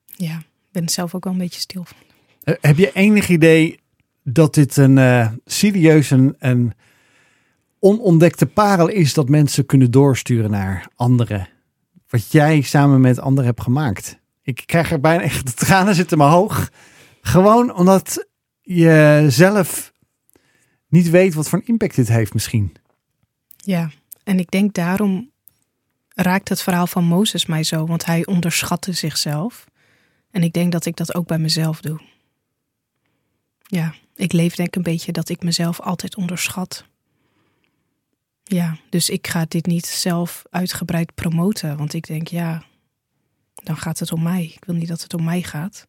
Ja, ik ben zelf ook wel een beetje stil van. heb je enig idee dat dit een serieus een, een onontdekte parel is dat mensen kunnen doorsturen naar anderen? Wat jij samen met anderen hebt gemaakt. Ik krijg er bijna echt de tranen zitten me hoog. Gewoon omdat je zelf niet weet wat voor een impact dit heeft misschien. Ja, en ik denk daarom raakt het verhaal van Mozes mij zo, want hij onderschatte zichzelf. En ik denk dat ik dat ook bij mezelf doe. Ja, ik leef denk een beetje dat ik mezelf altijd onderschat. Ja, dus ik ga dit niet zelf uitgebreid promoten, want ik denk ja, dan gaat het om mij. Ik wil niet dat het om mij gaat.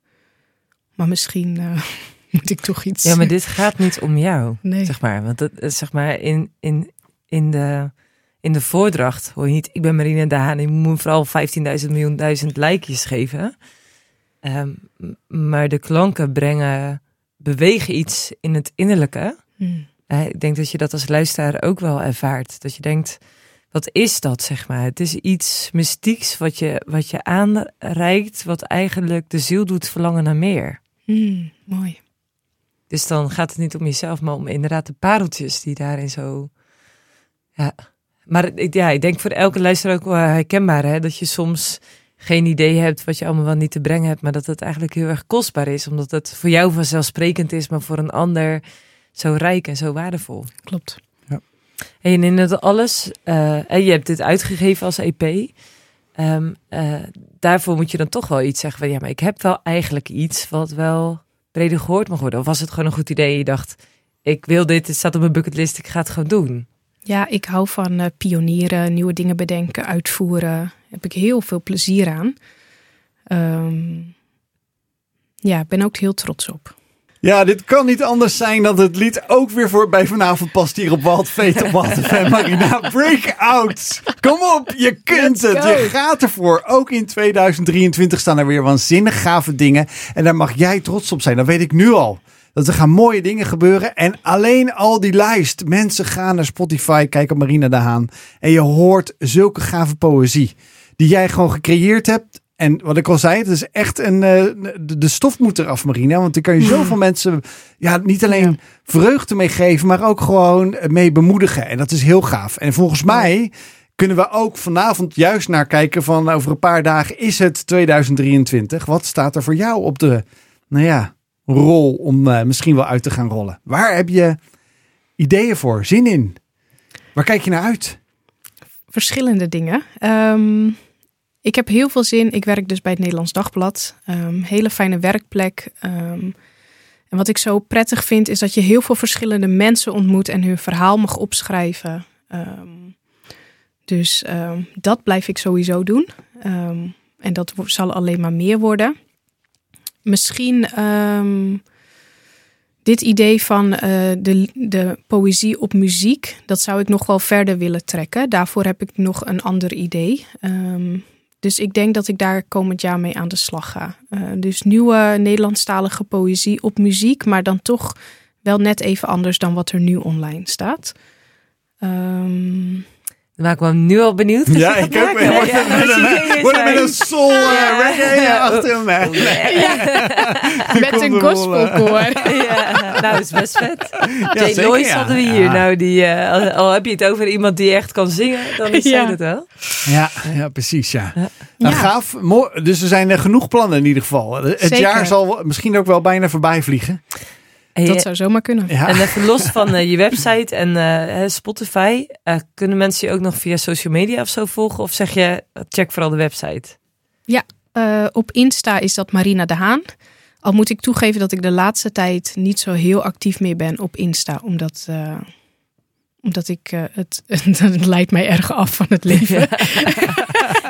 Maar misschien uh, moet ik toch iets. Ja, maar dit gaat niet om jou, nee. zeg maar. Want het, zeg maar in, in, in de, in de voordracht hoor je niet, ik ben Marina Daan, ik moet vooral 15.000 miljoen duizend lijkjes geven. Um, maar de klanken brengen, bewegen iets in het innerlijke. Hmm. Uh, ik denk dat je dat als luisteraar ook wel ervaart. Dat je denkt, wat is dat, zeg maar? Het is iets mystieks wat je, wat je aanreikt, wat eigenlijk de ziel doet verlangen naar meer. Hmm, mooi. Dus dan gaat het niet om jezelf, maar om inderdaad de pareltjes die daarin zo ja, maar ik, ja, ik denk voor elke luisteraar ook wel herkenbaar, hè? dat je soms geen idee hebt wat je allemaal wel niet te brengen hebt, maar dat het eigenlijk heel erg kostbaar is, omdat het voor jou vanzelfsprekend is, maar voor een ander zo rijk en zo waardevol. Klopt. Ja. En in het alles, uh, je hebt dit uitgegeven als EP. Um, ehm, uh, daarvoor moet je dan toch wel iets zeggen van ja, maar ik heb wel eigenlijk iets wat wel breder gehoord mag worden. Of was het gewoon een goed idee? Je dacht, ik wil dit, het staat op mijn bucketlist, ik ga het gewoon doen. Ja, ik hou van uh, pionieren, nieuwe dingen bedenken, uitvoeren. Daar heb ik heel veel plezier aan. Um, ja, ben ook heel trots op. Ja, dit kan niet anders zijn dan het lied ook weer voor bij vanavond past hier op Walt Veet op Walt FM Marina. Breakout! Kom op, je kunt het. Je gaat ervoor. Ook in 2023 staan er weer waanzinnig gave dingen. En daar mag jij trots op zijn. Dat weet ik nu al. Dat er gaan mooie dingen gebeuren. En alleen al die lijst. Mensen gaan naar Spotify, kijken op Marina de Haan. En je hoort zulke gave poëzie. Die jij gewoon gecreëerd hebt. En wat ik al zei, het is echt een. Uh, de, stof moet eraf, Marina. Want dan kan je zoveel mensen. Ja, niet alleen vreugde mee geven, maar ook gewoon mee bemoedigen. En dat is heel gaaf. En volgens mij kunnen we ook vanavond juist naar kijken van over een paar dagen is het 2023. Wat staat er voor jou op de, nou ja, rol om uh, misschien wel uit te gaan rollen? Waar heb je ideeën voor, zin in? Waar kijk je naar uit? Verschillende dingen. Um, ik heb heel veel zin. Ik werk dus bij het Nederlands Dagblad. Um, hele fijne werkplek. Um, en wat ik zo prettig vind, is dat je heel veel verschillende mensen ontmoet en hun verhaal mag opschrijven. dus dat blijf ik sowieso doen. en dat zal alleen maar meer worden misschien um, dit idee van uh, de, de poëzie op muziek, dat zou ik nog wel verder willen trekken. Daarvoor heb ik nog een ander idee. Um, dus ik denk dat ik daar komend jaar mee aan de slag ga. Uh, dus nieuwe Nederlandstalige poëzie op muziek, maar dan toch wel net even anders dan wat er nu online staat. Um, Dan maak ik me nu al benieuwd. Ja, ik ook. Ja, Wordt ja, er met er met een soul eh, Ja. reggae achter hem. hè? Met een gospelkoor. Ja, nou, dat is best vet. Jay hadden we hier. Ja. Nou, die, eh, al, al heb je het over iemand die echt kan zingen, dan is Ja. zij het wel. Ja, ja, precies. Ja. Ja. Nou, gaaf. Mooi. Dus er zijn eh, genoeg plannen in ieder geval. Het Zeker. jaar zal misschien ook wel bijna voorbij vliegen. Hey, Dat zou zomaar kunnen. Ja. En even los van eh, je website en eh, Spotify, eh, kunnen mensen je ook nog via social media of zo volgen? Of zeg je, check vooral de website? Eh, op Insta is dat Marina de Haan. Al moet ik toegeven dat ik de laatste tijd niet zo heel actief meer ben op Insta. Omdat, eh, omdat ik eh, het, het leidt mij erg af van het leven.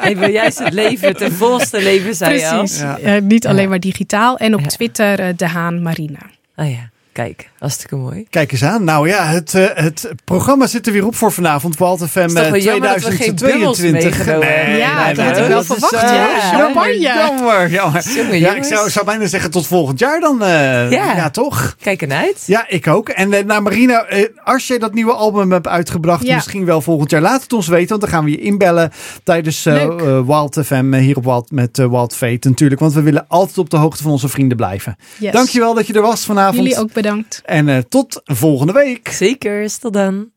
Ik wil juist het leven, ten volste leven, zei je al. Precies. Ja. Niet alleen Ja. maar digitaal. En op Ja. Twitter de Haan Marina. Oh ja, kijk, hartstikke mooi. Kijk eens aan. Nou ja, het, eh, het programma zit er weer op voor vanavond. Walt FM is toch wel eh, jammer dat we geen 2022. bubbels meegenomen hebben. Ja, dat had ik wel is, verwacht, eh, ja. Jammer, Champagne. jammer, jammer. Jongen, Ja, ik zou, zou bijna zeggen tot volgend jaar dan. eh, Ja. ja, toch? Kijk ernaar. Ja, ik ook. En eh, nou Marina, eh, als je dat nieuwe album hebt uitgebracht, Ja. misschien wel volgend jaar, laat het ons weten. Want dan gaan we je inbellen tijdens eh eh, Wild FM, eh, hier op Wild, met eh, Wild Fate natuurlijk. Want we willen altijd op de hoogte van onze vrienden blijven. Yes. Dankjewel dat je er was vanavond. Jullie ook bedankt. En eh, tot volgende week. Zeker, tot dan.